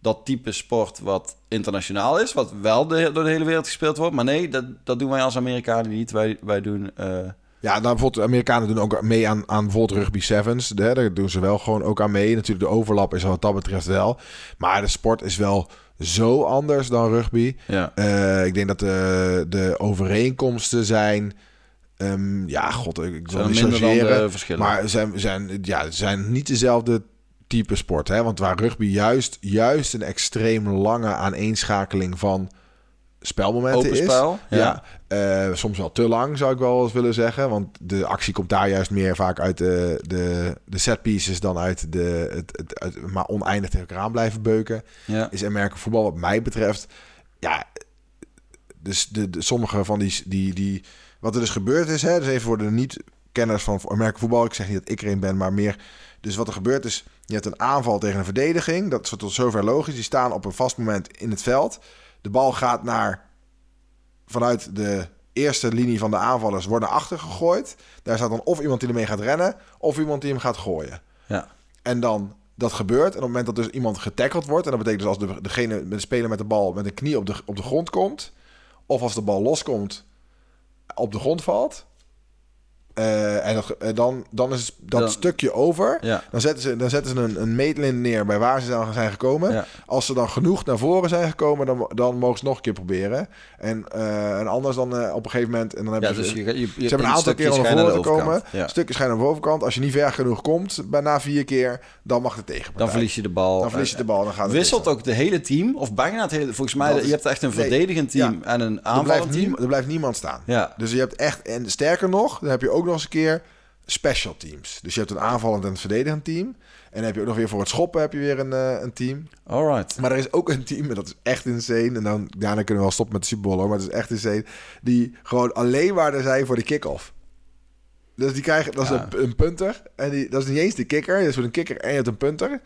Dat type sport wat internationaal is, wat wel de, door de hele wereld gespeeld wordt. Maar nee, dat, dat doen wij als Amerikanen niet. Wij, wij doen... eh, Ja, nou, bijvoorbeeld de Amerikanen doen ook mee aan, aan bijvoorbeeld rugby sevens. Daar doen ze wel gewoon ook aan mee. Natuurlijk, de overlap is wat dat betreft wel. Maar de sport is wel zo anders dan rugby. ja. Eh, ik denk dat de, de overeenkomsten zijn... ehm, ja, god, ik, ik wil niet chargeren. Maar zijn, zijn, ja, zijn niet dezelfde type sport. Hè? Want waar rugby juist, juist een extreem lange aaneenschakeling van spelmomenten Open is. spel. Ja, eh, soms wel te lang zou ik wel eens willen zeggen. Want de actie komt daar juist meer vaak uit de, de, de set pieces dan uit de het, het, maar oneindig tegen elkaar aan blijven beuken. ja. Is Amerika voetbal wat mij betreft. Ja, dus de, de, sommige van die, die, die. Wat er dus gebeurd is, hè, dus even voor de niet-kenners van Amerika voetbal. Ik zeg niet dat ik er een ben, maar meer. Dus wat er gebeurt is, je hebt een aanval tegen een verdediging. Dat is tot zover logisch. Die staan op een vast moment in het veld. De bal gaat naar vanuit de eerste linie van de aanvallers wordt naar achter gegooid. Daar staat dan of iemand die ermee gaat rennen, of iemand die hem gaat gooien. ja. En dan dat gebeurt. En op het moment dat dus iemand getackeld wordt, en dat betekent dus als de, degene met de speler met de bal met een knie op de, op de grond komt, of als de bal loskomt, op de grond valt. Eh, en dat, eh, dan, dan is dat Dan- stukje over. Ja. Dan zetten ze, dan zetten ze een, een meetlint neer bij waar ze dan zijn gekomen. Ja. Als ze dan genoeg naar voren zijn gekomen, dan, dan mogen ze nog een keer proberen. En, eh, en anders dan op een gegeven moment... En dan hebben Ja, ze, dus je, je, je, ze hebben een aantal keer naar voren te komen. Ja. Stukjes schijnen aan de bovenkant. Als je niet ver genoeg komt, bijna vier keer, dan mag de tegenpartij. Dan verlies je de bal. Dan verlies je de bal dan gaat het Wisselt ook de hele team, of bijna het hele... Volgens mij, is- je hebt echt een nee, verdedigend team en een aanvallend team. er blijft niemand staan. Ja. Dus je hebt echt... En sterker nog, dan heb je ook nog eens een keer special teams. Dus je hebt een aanvallend en een verdedigend team. En dan heb je ook nog weer voor het schoppen heb je weer een, eh, een team. Alright. Maar er is ook een team, en dat is echt insane. En dan, daarna kunnen we wel stoppen met de Super Bowl, hoor, maar het is echt insane. Die gewoon alleen maar er zijn voor de kick-off. Dus die krijgen, dat is Ja. een, een punter. En die, dat is niet eens de kicker. Je hebt een kicker en je hebt een punter.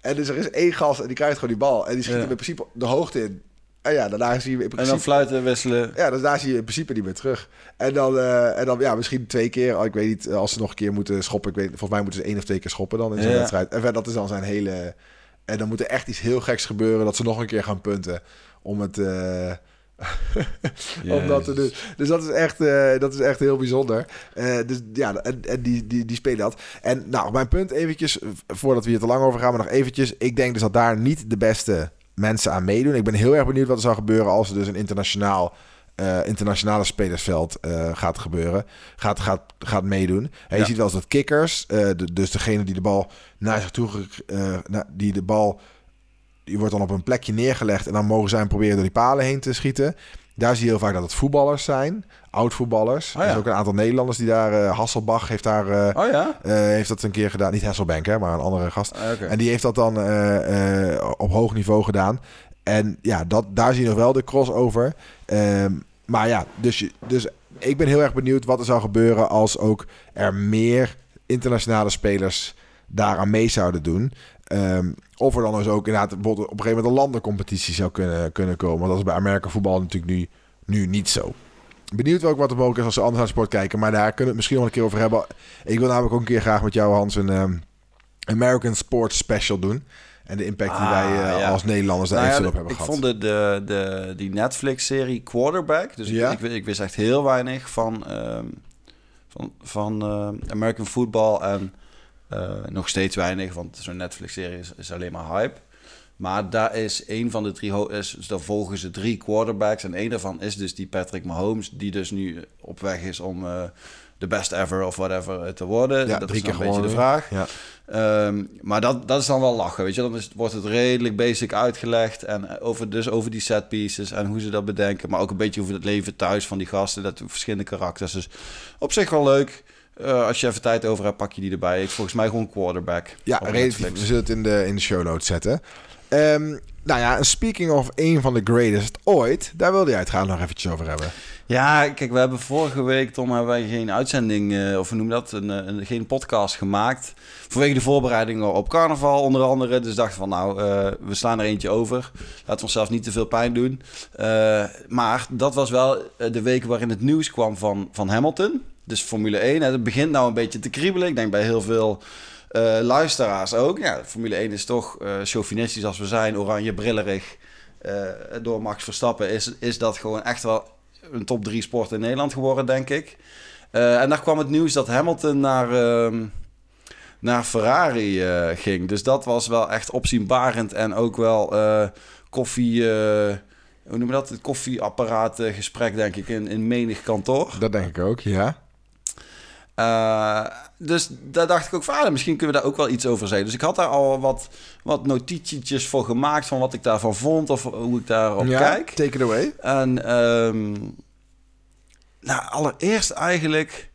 En dus er is één gast en die krijgt gewoon die bal. En die schiet Ja. in principe de hoogte in. En ja, daarna zie je in En principe... dan fluiten, wisselen. Ja, dus daar zie je in principe niet meer terug. En dan, eh, en dan ja, misschien twee keer. oh, Ik weet niet, als ze nog een keer moeten schoppen. Ik weet, volgens mij moeten ze één of twee keer schoppen dan in zo'n Ja. wedstrijd. En dat is dan zijn hele... En dan moet er echt iets heel geks gebeuren... dat ze nog een keer gaan punten om het... om dat te doen. Dus dat is echt, eh, dat is echt heel bijzonder. Dus ja, en, en die, die, die spelen dat. En nou, mijn punt eventjes, voordat we hier te lang over gaan, maar nog eventjes. Ik denk dus dat daar niet de beste mensen aan meedoen. Ik ben heel erg benieuwd wat er zou gebeuren als er dus een internationaal... eh, internationale spelersveld eh, gaat gebeuren, gaat, gaat, gaat meedoen. En je ziet wel eens dat kickers, eh, de- dus degene die de bal naar zich toe, die de bal, die wordt dan op een plekje neergelegd en dan mogen zij hem proberen door die palen heen te schieten. Daar zie je heel vaak dat het voetballers zijn, oud-voetballers. Oh Er is ook een aantal Nederlanders die daar, eh, Hasselbach heeft daar, eh, Oh ja? eh, heeft dat een keer gedaan. Niet Hasselbank, hè, maar een andere gast. Ah. En die heeft dat dan op hoog niveau gedaan. En ja, dat, daar zie je nog wel de crossover. Ehm, maar ja, dus, dus ik ben heel erg benieuwd wat er zou gebeuren als ook er meer internationale spelers daaraan mee zouden doen. Ehm, of er dan dus ook inderdaad bijvoorbeeld op een gegeven moment een landencompetitie zou kunnen, kunnen komen. Want dat is bij Amerika voetbal natuurlijk nu, nu niet zo. Benieuwd ook wat er mogelijk is als ze anders naar sport kijken. Maar daar kunnen we het misschien nog een keer over hebben. Ik wil namelijk ook een keer graag met jou, Hans, een ehm, American Sports Special doen. En de impact die Ah, wij eh, ja. als Nederlanders daar Nou ja, op hebben ik gehad. vond de, de, de, die Netflix-serie Quarterback. Dus ik- Ja? ik, ik, wist echt heel weinig van, ehm, van, van American football. En eh, nog steeds weinig, want zo'n Netflix-serie is, is alleen maar hype. Maar daar is een van de drie... Is, dus daar volgen ze drie quarterbacks. En één daarvan is dus die Patrick Mahomes... die dus nu op weg is om eh, de best ever of whatever te worden. Ja, dat drie is keer een beetje de vraag. Ja. Ehm, maar dat, dat is dan wel lachen, weet je. Dan is, wordt het redelijk basic uitgelegd. En eh, over, dus over die set pieces en hoe ze dat bedenken. Maar ook een beetje over het leven thuis van die gasten. Dat verschillende karakters. Dus op zich wel leuk. Eh, als je even tijd over hebt, pak je die erbij. Is volgens mij gewoon quarterback. Ja, relatief. We zullen het in de, in de show notes zetten. Ehm, nou ja, speaking of een van de greatest ooit, daar wilde jij het graag nog eventjes over hebben. Ja, kijk, we hebben vorige week, Tom, hebben wij geen uitzending, uh, of we noemen dat, een, een, geen podcast gemaakt. Vanwege de voorbereidingen op carnaval onder andere. Dus dachten van, nou, uh, we slaan er eentje over. Laten we onszelf niet te veel pijn doen. Uh, maar dat was wel de week waarin het nieuws kwam van, van Hamilton. Dus Formule 1. Het begint nou een beetje te kriebelen. Ik denk bij heel veel uh, luisteraars ook. Ja, Formule 1 is toch uh, chauvinistisch als we zijn, oranje brillerig. Uh, door Max Verstappen is, is dat gewoon echt wel een top 3 sport in Nederland geworden, denk ik. en daar kwam het nieuws dat Hamilton naar, uh, naar Ferrari ging. Dus dat was wel echt opzienbarend en ook wel koffie... hoe noem dat? Het koffieapparaatgesprek, denk ik, in, in menig kantoor. Dat denk ik ook, ja. Uh, dus daar dacht ik ook van, ah, misschien kunnen we daar ook wel iets over zeggen. Dus ik had daar al wat, wat notitietjes voor gemaakt van wat ik daarvan vond of hoe ik daarop ja, kijk. take it away. En um, nou, allereerst eigenlijk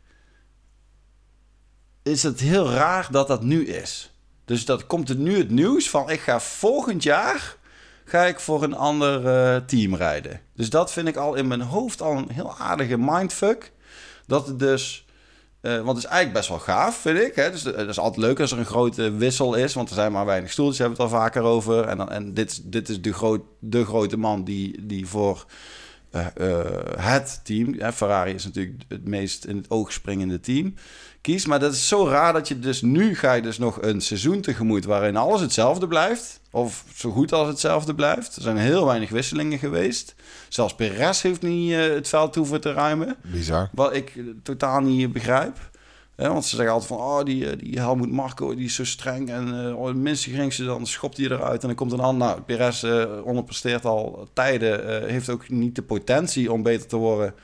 is het heel raar dat dat nu is. Dus dat komt er nu het nieuws van ik ga volgend jaar ga ik voor een ander uh, team rijden. Dus dat vind ik al in mijn hoofd al een heel aardige mindfuck. Dat het dus uh, want het is eigenlijk best wel gaaf, vind ik. Hè? Dus het is altijd leuk als er een grote wissel is. Want er zijn maar weinig stoeltjes, hebben we het al vaker over. En, dan, en dit, dit is de, groot, de grote man die, die voor uh, het team... Ferrari is natuurlijk het meest in het oog springende team kiest. Maar dat is zo raar dat je dus nu ga je dus nog een seizoen tegemoet... waarin alles hetzelfde blijft. Of zo goed als hetzelfde blijft. Er zijn heel weinig wisselingen geweest. Zelfs Perez heeft niet uh, het veld hoeven te ruimen. Bizar. Wat ik uh, totaal niet begrijp. Ja, want ze zeggen altijd van, oh, die, die Helmoet Marco, die is zo streng. En uh, oh, het minste geringste, dan schopt hij eruit. En dan komt een ander. Nou, Perez onderpresteert al tijden. Heeft ook niet de potentie om beter te worden.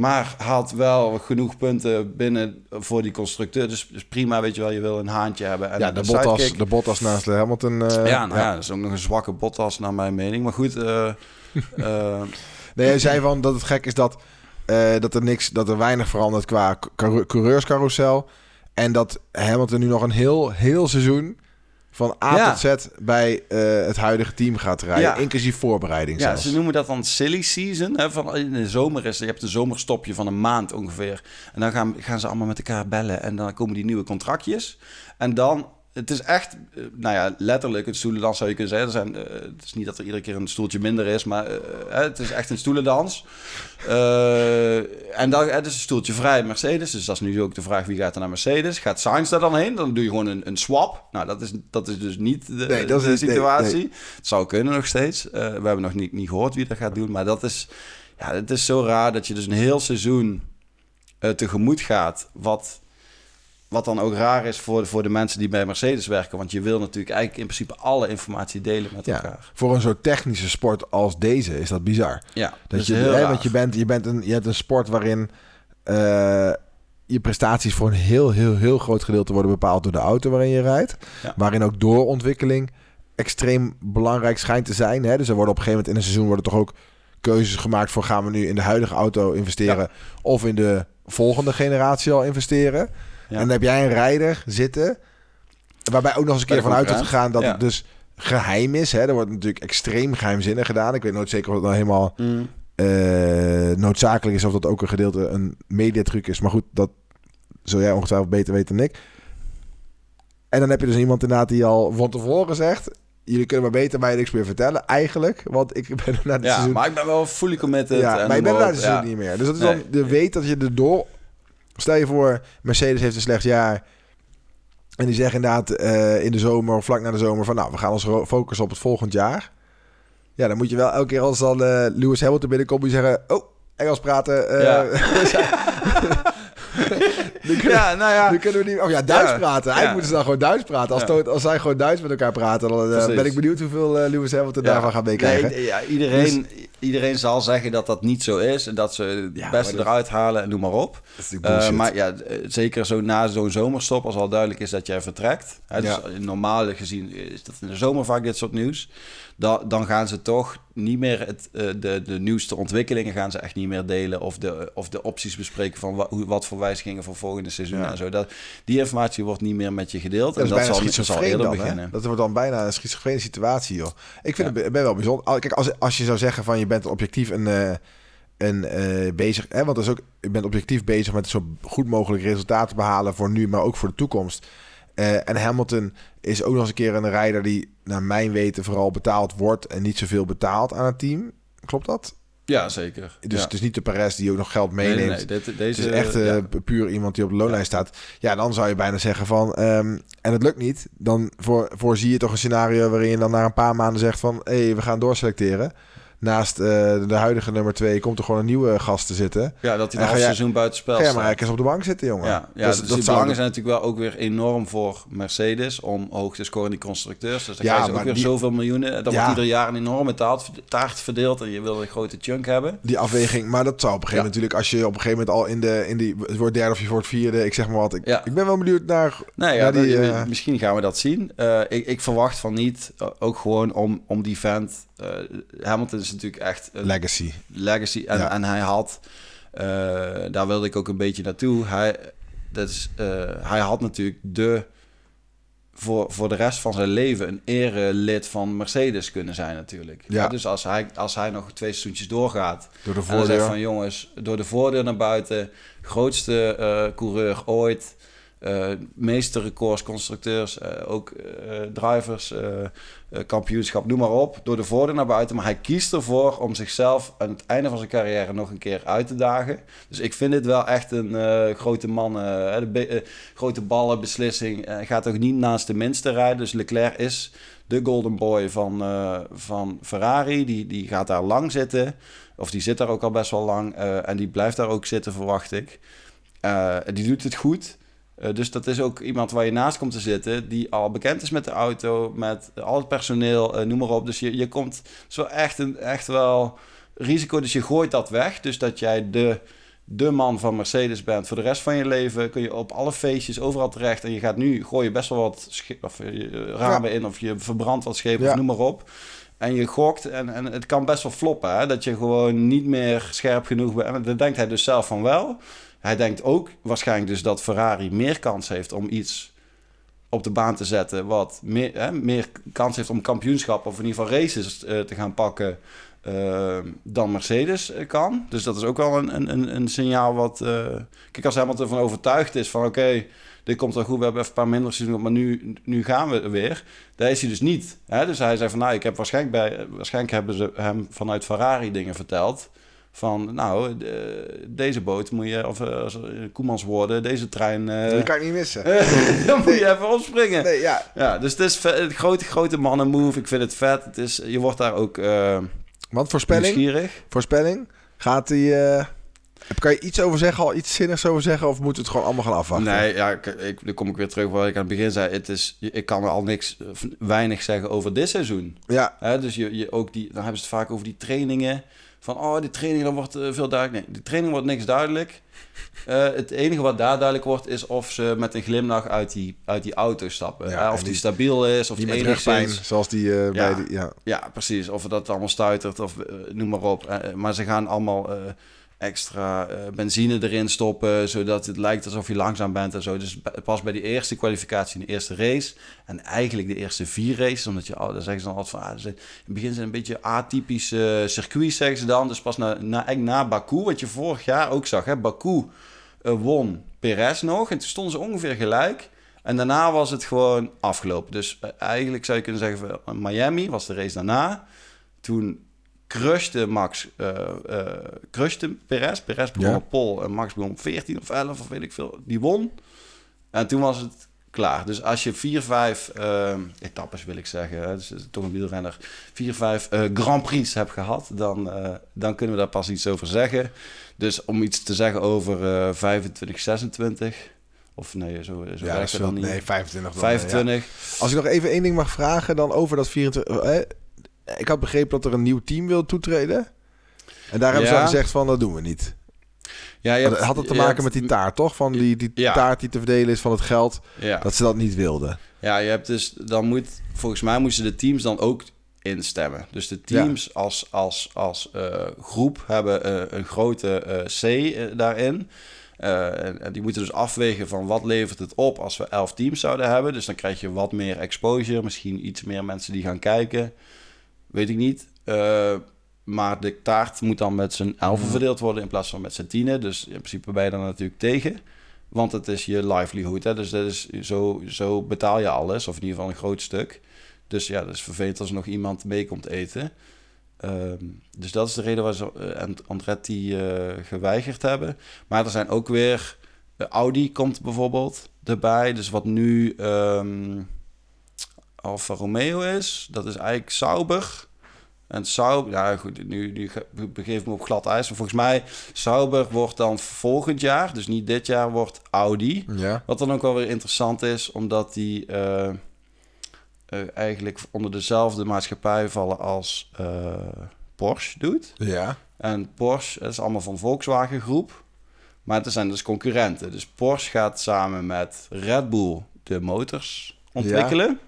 Maar haalt wel genoeg punten binnen voor die constructeur. Dus, dus prima, weet je wel, je wil een haantje hebben. En ja, de Bottas, de Bottas naast de Hamilton. Uh, ja, nou ja. ja, dat is ook nog een zwakke Bottas naar mijn mening. Maar goed. Uh, uh, nee, hij zei van dat het gek is dat, dat er niks, dat er weinig verandert qua coureurscarousel. En dat Hamilton nu nog een heel, heel seizoen van A ja. tot Z bij uh, het huidige team gaat rijden, ja. inclusief voorbereiding ja, zelfs. ze noemen dat dan silly season. Hè, van in de zomer is je hebt een zomerstopje van een maand ongeveer. En dan gaan, gaan ze allemaal met elkaar bellen en dan komen die nieuwe contractjes. En dan het is echt, nou ja, letterlijk een stoelendans zou je kunnen zeggen. Er zijn, uh, het is niet dat er iedere keer een stoeltje minder is, maar uh, het is echt een stoelendans. Uh, en dan het is een stoeltje vrij Mercedes. Dus dat is nu ook de vraag wie gaat er naar Mercedes. Gaat Sainz daar dan heen? Dan doe je gewoon een, een swap. Nou, dat is, dat is dus niet de, nee, dat de is, situatie. Nee, nee. Het zou kunnen nog steeds. we hebben nog niet, niet gehoord wie dat gaat doen. Maar dat is, ja, het is zo raar dat je dus een heel seizoen tegemoet gaat. Wat wat dan ook raar is voor, voor de mensen die bij Mercedes werken. Want je wil natuurlijk eigenlijk in principe alle informatie delen met ja, elkaar. Voor een zo technische sport als deze is dat bizar. Ja, dat je, hè, want je bent, je bent een, je hebt een sport waarin uh, je prestaties voor een heel, heel, heel groot gedeelte worden bepaald door de auto waarin je rijdt. Ja. Waarin ook doorontwikkeling extreem belangrijk schijnt te zijn. Hè? Dus er worden op een gegeven moment in een seizoen worden toch ook keuzes gemaakt voor gaan we nu in de huidige auto investeren ja. of in de volgende generatie al investeren. En dan heb jij een rijder zitten. Waarbij ook nog eens een keer vanuit is gegaan dat het dus geheim is. Hè? Er wordt natuurlijk extreem geheimzinnig gedaan. Ik weet nooit zeker of het nou helemaal mm. uh, noodzakelijk is. Of dat ook een gedeelte een mediatruc is. Maar goed, dat zul jij ongetwijfeld beter weten dan ik. En dan heb je dus iemand inderdaad die al van tevoren zegt... Jullie kunnen maar beter mij niks meer vertellen, eigenlijk. Want ik ben naar het ja, seizoen... maar ik ben wel fully committed. Ja, maar ik ben er naar het seizoen ja. niet meer. Dus dat is nee. dan de weet dat je er door Stel je voor, Mercedes heeft een slecht jaar. En die zeggen inderdaad uh, in de zomer of vlak na de zomer van... nou, we gaan ons focussen op het volgend jaar. Ja, dan moet je wel elke keer als dan uh, Lewis Hamilton binnenkomt... moet je zeggen, oh, Engels praten. Uh, ja. nu kunnen, ja, nou ja. Nu kunnen we niet... Oh ja, Duits ja. praten. Eigenlijk ja. moeten ze dan gewoon Duits praten. Als, als zij gewoon Duits met elkaar praten... dan uh, ben ik benieuwd hoeveel uh, Lewis Hamilton daarvan gaat meekrijgen. Nee, ja, iedereen, dus, iedereen zal zeggen dat dat niet zo is. En dat ze het beste dat, eruit halen en noem maar op. Uh, maar ja, zeker zo na zo'n zomerstop... als al duidelijk is dat jij vertrekt. Hè, dus normaal gezien is dat in de zomer vaak dit soort nieuws da, dan gaan ze toch niet meer het, de, de nieuwste ontwikkelingen gaan ze echt niet meer delen. Of de, of de opties bespreken van wat, wat voor wijzigingen voor volgende seizoen ja. en zo. Dat, die informatie wordt niet meer met je gedeeld. Dat en dat zal, zal eerder dan, beginnen. Hè? Dat wordt dan bijna een schizofrene situatie, joh. Ik vind ja. het ben wel bijzonder. Kijk, als, als je zou zeggen van je bent objectief een... Uh, en eh, bezig, hè, want dat is ook, ik ben objectief bezig met zo goed mogelijk resultaten te behalen voor nu, maar ook voor de toekomst. Eh, en Hamilton is ook nog eens een keer een rijder die, naar mijn weten, vooral betaald wordt en niet zoveel betaalt aan het team. Klopt dat? Ja, zeker. Dus ja. het is niet de Perez die ook nog geld meeneemt. Nee, nee, nee. Dit, deze, het is echt uh, ja. puur iemand die op de loonlijst staat. Ja, dan zou je bijna zeggen van... Um, en het lukt niet. Dan voor, voorzie je toch een scenario waarin je dan na een paar maanden zegt van... hé, hey, we gaan doorselecteren. Naast uh, de huidige nummer twee komt er gewoon een nieuwe gast te zitten. Ja, dat hij het seizoen buiten spel staat. Ja, maar hij eens op de bank zitten, jongen. Ja, ja dus, dus dat de belangen zijn natuurlijk wel ook weer enorm voor Mercedes... om hoog te scoren in die constructeurs. Dus dan ja, je ook weer die... zoveel miljoenen. Dan ja. wordt ieder jaar een enorme taart, taart verdeeld... en je wil een grote chunk hebben. Die afweging, maar dat zou op een gegeven moment natuurlijk... als je op een gegeven moment al in, de, in die... het wordt derde of je wordt vierde, ik zeg maar wat. Ik, ik ben wel benieuwd naar... Nee, ja, naar die, dat, uh... misschien gaan we dat zien. Uh, ik, ik verwacht van niet, ook gewoon om, om die vent... Uh, Hamilton is natuurlijk echt... Een legacy. Legacy. En, ja. en hij had... Uh, daar wilde ik ook een beetje naartoe. Hij, dat is, uh, hij had natuurlijk de... Voor, voor de rest van zijn leven een erelid van Mercedes kunnen zijn natuurlijk. Ja. Ja, dus als hij, als hij nog twee seizoentjes doorgaat... Door de en voordeur. zegt van jongens, door de voordeur naar buiten... grootste uh, coureur ooit... Uh, meeste records, constructeurs, uh, ook uh, drivers, kampioenschap, noem maar op. Door de voordeur naar buiten. Maar hij kiest ervoor om zichzelf aan het einde van zijn carrière nog een keer uit te dagen. Dus ik vind dit wel echt een grote man, de grote ballen beslissing. Gaat ook niet naast de minste rijden. Dus Leclerc is de golden boy van, van Ferrari. Die, die gaat daar lang zitten. Of die zit daar ook al best wel lang. en die blijft daar ook zitten, verwacht ik. die doet het goed. Uh, dus dat is ook iemand waar je naast komt te zitten, die al bekend is met de auto, met al het personeel, uh, noem maar op. Dus je, je komt zo echt, een, echt wel risico, dus je gooit dat weg. Dus dat jij de, de man van Mercedes bent voor de rest van je leven, kun je op alle feestjes overal terecht. En je gaat nu, gooi je best wel wat of, uh, ramen ja. in, of je verbrandt wat schepen, ja. of noem maar op. En je gokt en, en het kan best wel floppen, hè? dat je gewoon niet meer scherp genoeg bent. En dat denkt hij dus zelf van wel. Hij denkt ook waarschijnlijk dus dat Ferrari meer kans heeft om iets op de baan te zetten. Wat meer, hè, meer kans heeft om kampioenschap of in ieder geval races uh, te gaan pakken. Uh, dan Mercedes kan. Dus dat is ook wel een, een, een signaal wat... Kijk, als Hamilton ervan overtuigd is van... oké, dit komt wel goed, we hebben even een paar minder seizoenen... maar nu, nu gaan we weer. Daar is hij dus niet. Hè? Dus hij zei van... nou, ik heb waarschijnlijk, bij, waarschijnlijk hebben ze hem vanuit Ferrari dingen verteld... Van, nou, de, deze boot moet je, of als Koemans worden, deze trein... Uh, dat kan ik niet missen. dan moet nee. je even opspringen. Nee, ja. ja. Dus het is een grote, grote mannen move. Ik vind het vet. Het is, je wordt daar ook uh, Want voorspelling? nieuwsgierig. Voorspelling? Gaat hij... Uh... Kan je iets over zeggen, al iets zinnigs over zeggen, of moet het gewoon allemaal gaan afwachten? Nee, ja, ik, ik, dan kom ik weer terug waar ik aan het begin zei. Het is, ik kan er al niks, weinig zeggen over dit seizoen. Ja. He, dus je, je ook die, dan hebben ze het vaak over die trainingen van oh, die training dan wordt uh, veel duidelijk. Nee, de training wordt niks duidelijk. Uh, het enige wat daar duidelijk wordt is of ze met een glimlach uit die, uit die auto stappen. Ja, uh, of die, die, stabiel is, of die die enigszins... zoals die ja, bij die... Ja. ja, precies. Of dat allemaal stuitert of noem maar op. maar ze gaan allemaal extra uh, benzine erin stoppen, zodat het lijkt alsof je langzaam bent en zo. Dus pas bij die eerste kwalificatie de eerste race en eigenlijk de eerste vier races, omdat je, oh, daar zeggen ze dan altijd van, ah, in het begin zijn een beetje atypische uh, circuits, zeggen ze dan. Dus pas na, na, na Baku, wat je vorig jaar ook zag, hè, Baku uh, won Perez nog en toen stonden ze ongeveer gelijk. En daarna was het gewoon afgelopen. Dus eigenlijk zou je kunnen zeggen, Miami was de race daarna. Toen crushte Max, uh, uh, crushte Perez. Perez begon ja. op pol en Max begon op 14 of 11 of weet ik veel. Die won. En toen was het klaar. Dus als je 4, 5 uh, etappes wil ik zeggen, hè, dus toch een wielrenner, 4, 5 Grand Prix hebt gehad, dan, uh, dan kunnen we daar pas iets over zeggen. Dus om iets te zeggen over uh, 25, 26. Of nee, zo, zo ja, werkt het dan niet. Nee, 25. Dan, 25. Ja. Als ik nog even één ding mag vragen dan over dat 24... Eh, ik had begrepen dat er een nieuw team wil toetreden. En daar hebben ja. ze gezegd van, dat doen we niet. Ja, je hebt, had het te maken hebt, met die taart, toch? Van die, die ja. taart die te verdelen is van het geld. Ja. Dat ze dat niet wilden. Ja, je hebt dus... Dan moet... Volgens mij moesten de teams dan ook instemmen. Dus de teams ja. als, als, als uh, groep hebben uh, een grote uh, C daarin. En, en die moeten dus afwegen van wat levert het op als we elf teams zouden hebben. Dus dan krijg je wat meer exposure. Misschien iets meer mensen die gaan kijken. Weet ik niet. Uh, maar de taart moet dan met z'n elfen verdeeld worden in plaats van met z'n tienen. Dus in principe ben je dan natuurlijk tegen. Want het is je livelihood. Hè? Dus dat is, zo, zo betaal je alles, of in ieder geval een groot stuk. Dus ja, dat is vervelend als er nog iemand mee komt eten. Ehm, dus dat is de reden waar ze eh, And- Andretti eh, geweigerd hebben. Maar er zijn ook weer... eh, Audi komt bijvoorbeeld erbij. Dus wat nu ehm Alfa Romeo is, dat is eigenlijk Sauber. En Sauber, ja goed, nu, nu ge- be- begeef ik me op glad ijs. Maar volgens mij, Sauber wordt dan volgend jaar, dus niet dit jaar, wordt Audi. Ja. Wat dan ook wel weer interessant is, omdat die eh, eh, eigenlijk onder dezelfde maatschappij vallen als eh, Porsche doet. Ja. En Porsche is allemaal van Volkswagen groep. Maar er zijn dus concurrenten. Dus Porsche gaat samen met Red Bull de motors ontwikkelen.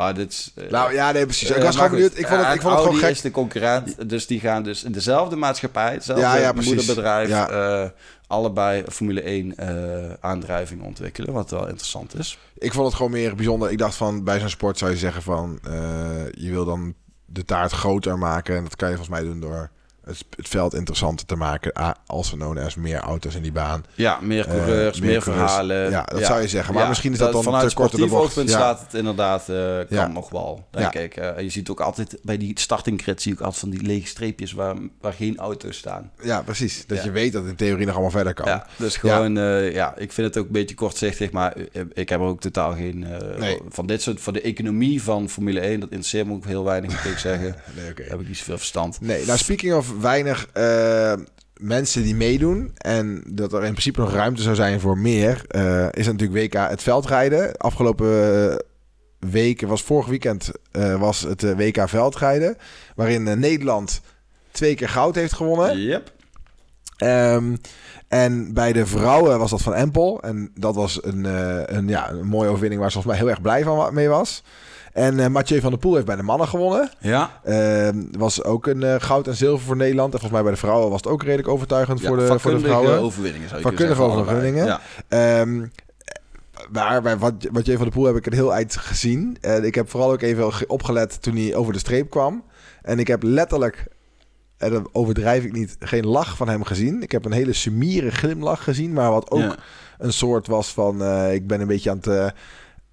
Ah, dit is, eh, Nou ja, nee, precies. Ik eh, was gewoon benieuwd. Ik vond het, Eh, ik vond het gewoon gek. is de concurrent. Dus die gaan dus in dezelfde maatschappij, hetzelfde Ja, moederbedrijf, Ja. eh, allebei Formule 1 eh aandrijving ontwikkelen. Wat wel interessant is. Ik vond het gewoon meer bijzonder. Ik dacht van, bij zo'n sport zou je zeggen van... eh, je wil dan de taart groter maken. En dat kan je volgens mij doen door het, het veld interessanter te maken. Als we noemen er meer auto's in die baan. Ja, meer Eh, coureurs, meer meer, coureurs. verhalen. Ja, dat zou je zeggen. Maar misschien is dat dan vanuit te kort de bocht. oogpunt Ja. staat het inderdaad, eh, kan nog wel, denk ik. Eh, je ziet ook altijd bij die starting grid zie ik altijd van die lege streepjes waar, waar geen auto's staan. Ja, precies. Dat je weet dat in theorie nog allemaal verder kan. Ja, dus gewoon, ja. ja, ik vind het ook een beetje kortzichtig, maar ik heb er ook totaal geen... Nee. Van dit soort, voor de economie van Formule 1, dat interesseert me ook heel weinig, moet ik zeggen. Nee. Daar heb ik niet zoveel verstand. Nee, nou speaking of weinig eh, mensen die meedoen en dat er in principe nog ruimte zou zijn voor meer, eh, is natuurlijk WK het veldrijden. Afgelopen eh, week, was vorig weekend, was het WK veldrijden, waarin Nederland twee keer goud heeft gewonnen. Yep. Ehm, en bij de vrouwen was dat van Empel. En dat was een, een, ja, een mooie overwinning waar ze volgens mij heel erg blij van mee was. En eh Mathieu van der Poel heeft bij de mannen gewonnen. Ja, Ehm, was ook een eh, goud en zilver voor Nederland. En volgens mij bij de vrouwen was het ook redelijk overtuigend ja voor, de, voor de vrouwen. overwinningen zou je kunnen Vakkundige overwinningen. Ja. Ehm, maar bij wat, Mathieu van der Poel heb ik een heel eind gezien. En ik heb vooral ook even ge- opgelet toen hij over de streep kwam. En ik heb letterlijk, en dat overdrijf ik niet, geen lach van hem gezien. Ik heb een hele sumiere glimlach gezien. Maar wat ook Ja. een soort was van... eh, ik ben een beetje aan het...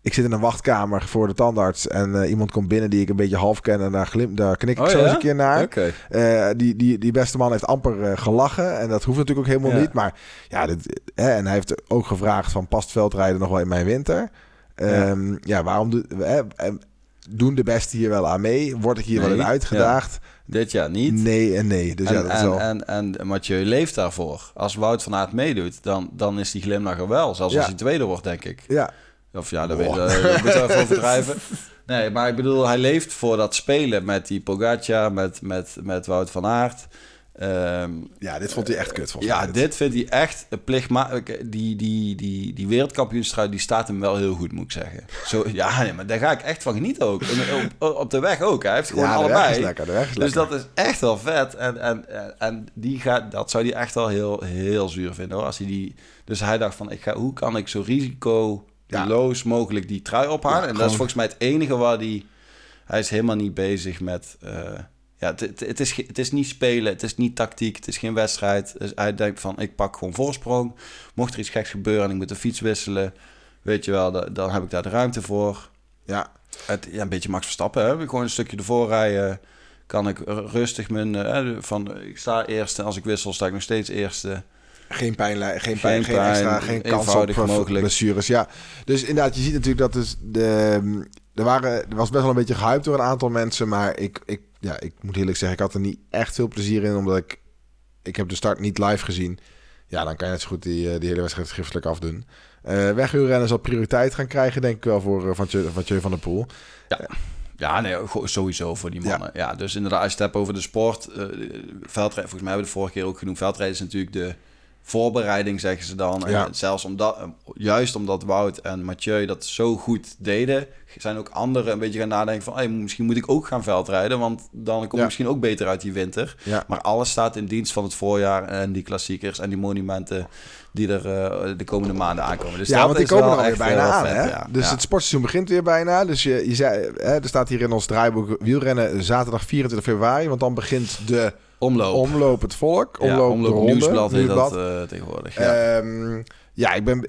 ik zit in een wachtkamer voor de tandarts en eh, iemand komt binnen die ik een beetje half ken en daar, glim, daar knik ik Oh, zo ja? eens een keer naar. Eh, die, die, die beste man heeft amper eh, gelachen. En dat hoeft natuurlijk ook helemaal Ja. niet. Maar ja, dit, hè, en hij heeft ook gevraagd van past veldrijden nog wel in mijn winter? Ehm, ja. waarom do, hè, eh, doen de beste hier wel aan mee? Word ik hier wel in uitgedaagd? Dit jaar niet. Nee en nee. Dus en, ja, dat is en, wel... en, en Mathieu leeft daarvoor. Als Wout van Aert meedoet, dan, dan is die glimlach er wel. Zelfs als hij tweede wordt, denk ik. ja, Of ja, dat, weet, dat, dat moeten we even overdrijven. Nee, maar ik bedoel, hij leeft voor dat spelen met die Pogacar, met, met, met Wout van Aert. Ehm, ja, dit vond hij echt kut volgens ja, dit vindt hij echt een plichtma Die, die, die, die wereldkampioenstrui, die staat hem wel heel goed, moet ik zeggen. Zo, ja, nee, maar daar ga ik echt van genieten ook. En Op, op de weg ook. Hij heeft gewoon ja, de weg allebei. is lekker, de weg is Dus lekker. dat is echt wel vet. En, en, en, en die gaat, dat zou hij echt wel heel, heel zuur vinden hoor. Als hij die, dus hij dacht van, ik ga, hoe kan ik zo risicoloos mogelijk die trui ophalen? Ja, en dat is volgens mij het enige waar hij... Hij is helemaal niet bezig met... eh, ja, het, het, is, het is niet spelen, het is niet tactiek, het is geen wedstrijd. Dus hij denkt van, ik pak gewoon voorsprong. Mocht er iets geks gebeuren en ik moet de fiets wisselen... Weet je wel, da- dan heb ik daar de ruimte voor. Ja, Het, ja, een beetje Max Verstappen, hè? Gewoon een stukje ervoor rijden. Kan ik rustig mijn... eh, van, ik sta eerste, als ik wissel sta ik nog steeds eerste. Geen pijn, geen pijn, geen pijn, extra, geen kans op eh, mogelijk. blessures. Ja, dus inderdaad, je ziet natuurlijk dat dus de, er, waren, er was best wel een beetje gehyped door een aantal mensen, maar ik, ik, ja, ik moet eerlijk zeggen, ik had er niet echt veel plezier in, omdat ik, ik heb de start niet live gezien. Ja, dan kan je net zo goed die, eh, die hele wedstrijd schriftelijk afdoen. Eh weghuurrennen zal prioriteit gaan krijgen, denk ik wel, voor uh, van, Tjeu, van van der Poel. Ja, nee, go- sowieso voor die mannen. Ja, dus inderdaad, als je het hebt over de sport, eh veldrijden, volgens mij hebben we de vorige keer ook genoemd, veldrijden is natuurlijk de voorbereiding, zeggen ze dan. En Ja. zelfs omdat, juist omdat Wout en Mathieu dat zo goed deden, zijn ook anderen een beetje gaan nadenken van... Hey, misschien moet ik ook gaan veldrijden, want dan kom ik Ja. misschien ook beter uit die winter. Ja. Maar alles staat in dienst van het voorjaar en die klassiekers en die monumenten die er eh, de komende maanden aankomen. Dus ja, want die komen er alweer echt bijna heel aan. vet, hè? ja. Dus het sportseizoen begint weer bijna. Dus je, je zei, hè, er staat hier in ons draaiboek wielrennen zaterdag 24 februari. Want dan begint de omloop. omloop het volk. Omloop, ja, de nieuwsblad heet dat eh, tegenwoordig. Ja. Ehm, ja, ik ben...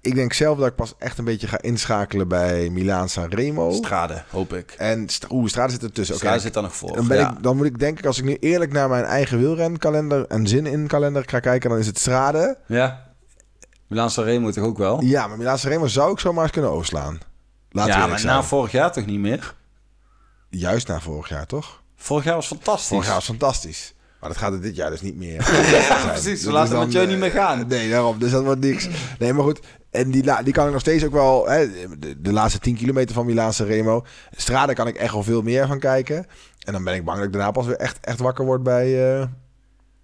Ik denk zelf dat ik pas echt een beetje ga inschakelen bij Milaan Sanremo. Strade, hoop ik. En oeh, Strade zit ertussen. Oké, Strade zit daar nog voor. dan, ben ja. ik, dan moet ik denk ik, als ik nu eerlijk naar mijn eigen wielrenkalender en zin in kalender ga kijken, dan is het Strade. ja. Milaan Sanremo toch ook wel? Ja, maar Milaan Sanremo zou ik zomaar eens kunnen overslaan. Laat ja, ja, maar na vorig jaar toch niet meer? Juist na vorig jaar, toch? Vorig jaar was fantastisch. Vorig jaar was fantastisch. Maar dat gaat er dit jaar dus niet meer. Ja, precies. We laten met jou niet meer gaan. Nee, daarom. Dus dat wordt niks. Nee, maar goed. En die, die kan ik nog steeds ook wel... Hè, de, de laatste 10 kilometer van Milaan Remo. Strade kan ik echt wel veel meer van kijken. En dan ben ik bang dat ik daarna pas weer echt, echt wakker word bij... eh,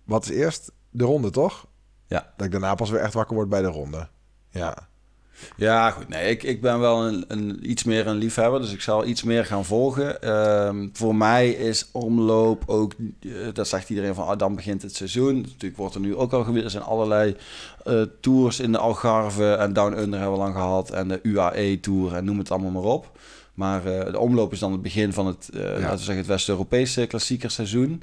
wat is eerst? De ronde, toch? Ja. Dat ik daarna pas weer echt wakker word bij de ronde. Ja. Ja, goed. Nee, ik, ik ben wel een, een, iets meer een liefhebber, dus ik zal iets meer gaan volgen. Ehm, voor mij is omloop ook, eh, dat zegt iedereen van, ah, dan begint het seizoen. Natuurlijk wordt er nu ook al geweest, er zijn allerlei eh, tours in de Algarve en Down Under hebben we lang gehad. En de UAE-tour en noem het allemaal maar op. Maar eh, de omloop is dan het begin van het, eh, laten we zeggen, het West-Europese klassiekerseizoen.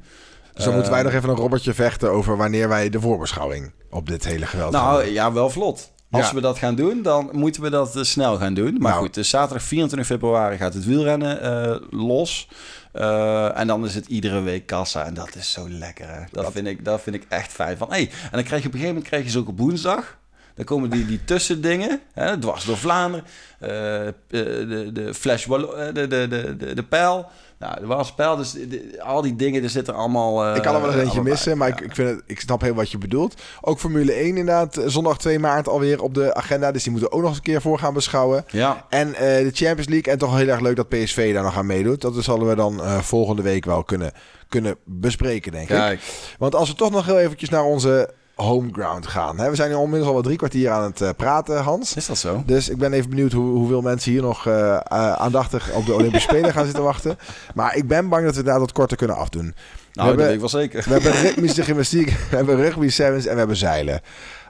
Dan moeten wij Ehm, nog even een robbertje vechten over wanneer wij de voorbeschouwing op dit hele geweld Nou ja, wel vlot. Als Ja. we dat gaan doen, dan moeten we dat eh, snel gaan doen. Maar Nou. goed, dus zaterdag 24 februari gaat het wielrennen eh, los. Eh, en dan is het iedere week kassa. En dat is zo lekker. Hè? Dat, Vind ik, dat vind ik echt fijn. Van, hey, en dan krijg je op een gegeven moment krijg je ze ook op woensdag. Dan komen die, die tussendingen, hè, dwars door Vlaanderen. eh, eh, de, de Flash eh, de, de, de, de, de pijl. Nou, de Waalspijl. Dus de- al die dingen, er zitten allemaal... Ik kan er wel eens eentje missen, maar ik, ik, vind het, ik snap heel wat je bedoelt. Ook Formule 1 inderdaad, zondag 2 maart alweer op de agenda. Dus die moeten we ook nog eens een keer voor gaan beschouwen. Ja, En de Champions League. En toch heel erg leuk dat PSV daar nog aan meedoet. Dat zullen we dan volgende week wel kunnen, kunnen bespreken, denk ik. kijk. Want als we toch nog heel eventjes naar onze homeground gaan. We zijn nu inmiddels al wel drie kwartier aan het eh, praten, Hans. Is dat zo? Dus ik ben even benieuwd hoe, hoeveel mensen hier nog eh, eh, aandachtig op de Olympische Spelen gaan zitten wachten. Maar ik ben bang dat we daar wat korter kunnen afdoen. Nou, dat weet ik wel zeker. We hebben ritmische gymnastiek, we hebben rugby sevens en we hebben zeilen.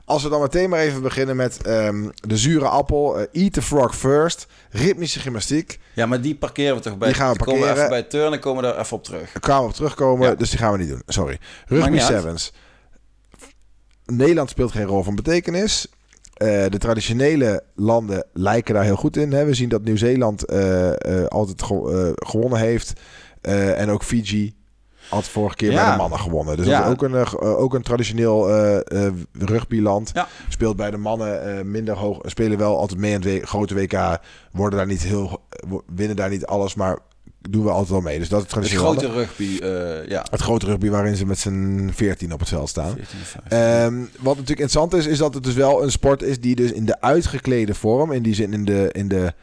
Als we dan meteen maar even beginnen met ehm, de zure appel. eat the frog first. Ritmische gymnastiek. Ja, maar die parkeren we toch bij. Die gaan we komen we parkeren. even bij turnen, komen we daar even op terug. Daar kwamen we op terugkomen, Ja. dus die gaan we niet doen. Sorry. Rugby uit. Nederland speelt geen rol van betekenis. Eh, de traditionele landen lijken daar heel goed in. Hè. We zien dat Nieuw-Zeeland eh, eh, altijd ge- gewonnen heeft. En ook Fiji had vorige keer Ja. bij de mannen gewonnen. Dus Ja. dat is ook een, ook een traditioneel rugbyland. Ja. Speelt bij de mannen minder hoog. Spelen wel altijd mee aan het grote WK. Worden daar niet heel, winnen daar niet alles, maar doen we altijd wel mee. Dus dat is Het grote rugby, eh, ja. Het grote rugby waarin ze met z'n 14 op het veld staan. 14 en 15. Ehm, wat natuurlijk interessant is, is dat het dus wel een sport is die dus in de uitgeklede vorm, in die zin in de, in de,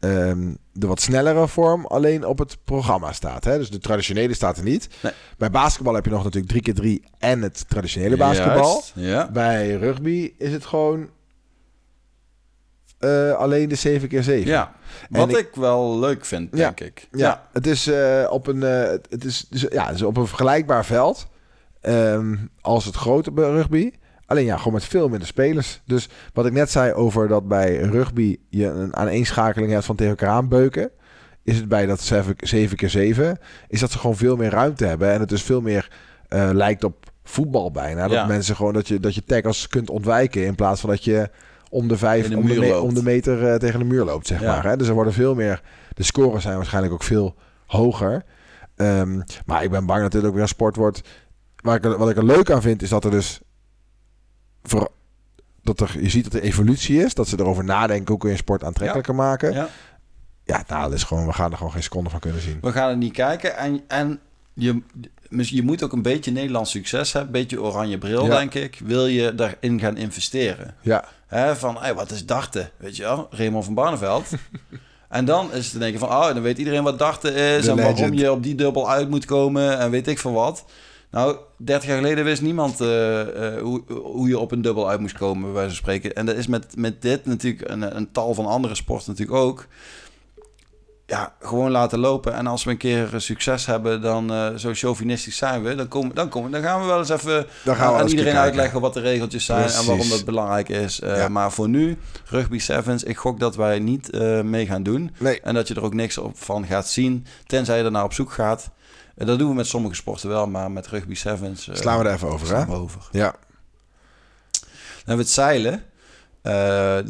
ehm, de wat snellere vorm, alleen op het programma staat. Hè? Dus de traditionele staat er niet. Nee. Bij basketbal heb je nog natuurlijk 3x3 en het traditionele basketbal. Juist, ja. Bij rugby is het gewoon eh, alleen de 7x7. ja. Wat ik- ik, wel leuk vind, Ja. denk ik. Ja, het is op op een, eh, het is, dus, ja, het is op een vergelijkbaar veld ehm, als het grote rugby. Alleen ja, gewoon met veel minder spelers. Dus wat ik net zei over dat bij rugby je een aaneenschakeling hebt van tegen elkaar aanbeuken. Is het bij dat 7 keer 7 is dat ze gewoon veel meer ruimte hebben. En het dus veel meer eh, lijkt op voetbal bijna. Dat Ja. mensen gewoon dat je, dat je tackles kunt ontwijken. In plaats van dat je om de vijf, de om, de me- om de meter eh, tegen de muur loopt, zeg Ja. maar. Hè? Dus er worden veel meer. De scores zijn waarschijnlijk ook veel hoger. Ehm, maar ik ben bang dat dit ook weer een sport wordt. Waar ik, er- wat ik er leuk aan vind, is dat er dus. Voor, dat er, je ziet dat er evolutie is. Dat ze erover nadenken hoe kun je sport aantrekkelijker maken. Ja. Ja, nou, dat is gewoon, we gaan er gewoon geen seconde van kunnen zien. We gaan het niet kijken. En, en je, je moet ook een beetje Nederlands succes hebben. Een beetje oranje bril, Ja. denk ik. Wil je daarin gaan investeren? Ja, Hè, van, hey, wat is darten? Weet je wel? Raymond van Barneveld. en dan is het te denken van, oh, dan weet iedereen wat darten is... En waarom je op die dubbel uit moet komen en weet ik van wat. Nou, 30 jaar geleden wist niemand eh, eh, hoe, hoe je op een dubbel uit moest komen, bij wijze van spreken. En dat is met, met dit natuurlijk, een, een tal van andere sporten natuurlijk ook. Ja, gewoon laten lopen. En als we een keer succes hebben, dan uh, zo chauvinistisch zijn we. Dan, komen, dan, komen, dan gaan we wel eens even dan gaan we aan iedereen uitleggen wat de regeltjes zijn Precies. en waarom dat belangrijk is. Uh, Ja. Maar voor nu, rugby sevens, ik gok dat wij niet eh, mee gaan doen. Nee. En dat je er ook niks op van gaat zien, tenzij je er naar op zoek gaat. Eh, dat doen we met sommige sporten wel, maar met rugby sevens... eh, Slaan we er even over, hè? slaan we over. Ja. Dan hebben we het zeilen. Eh,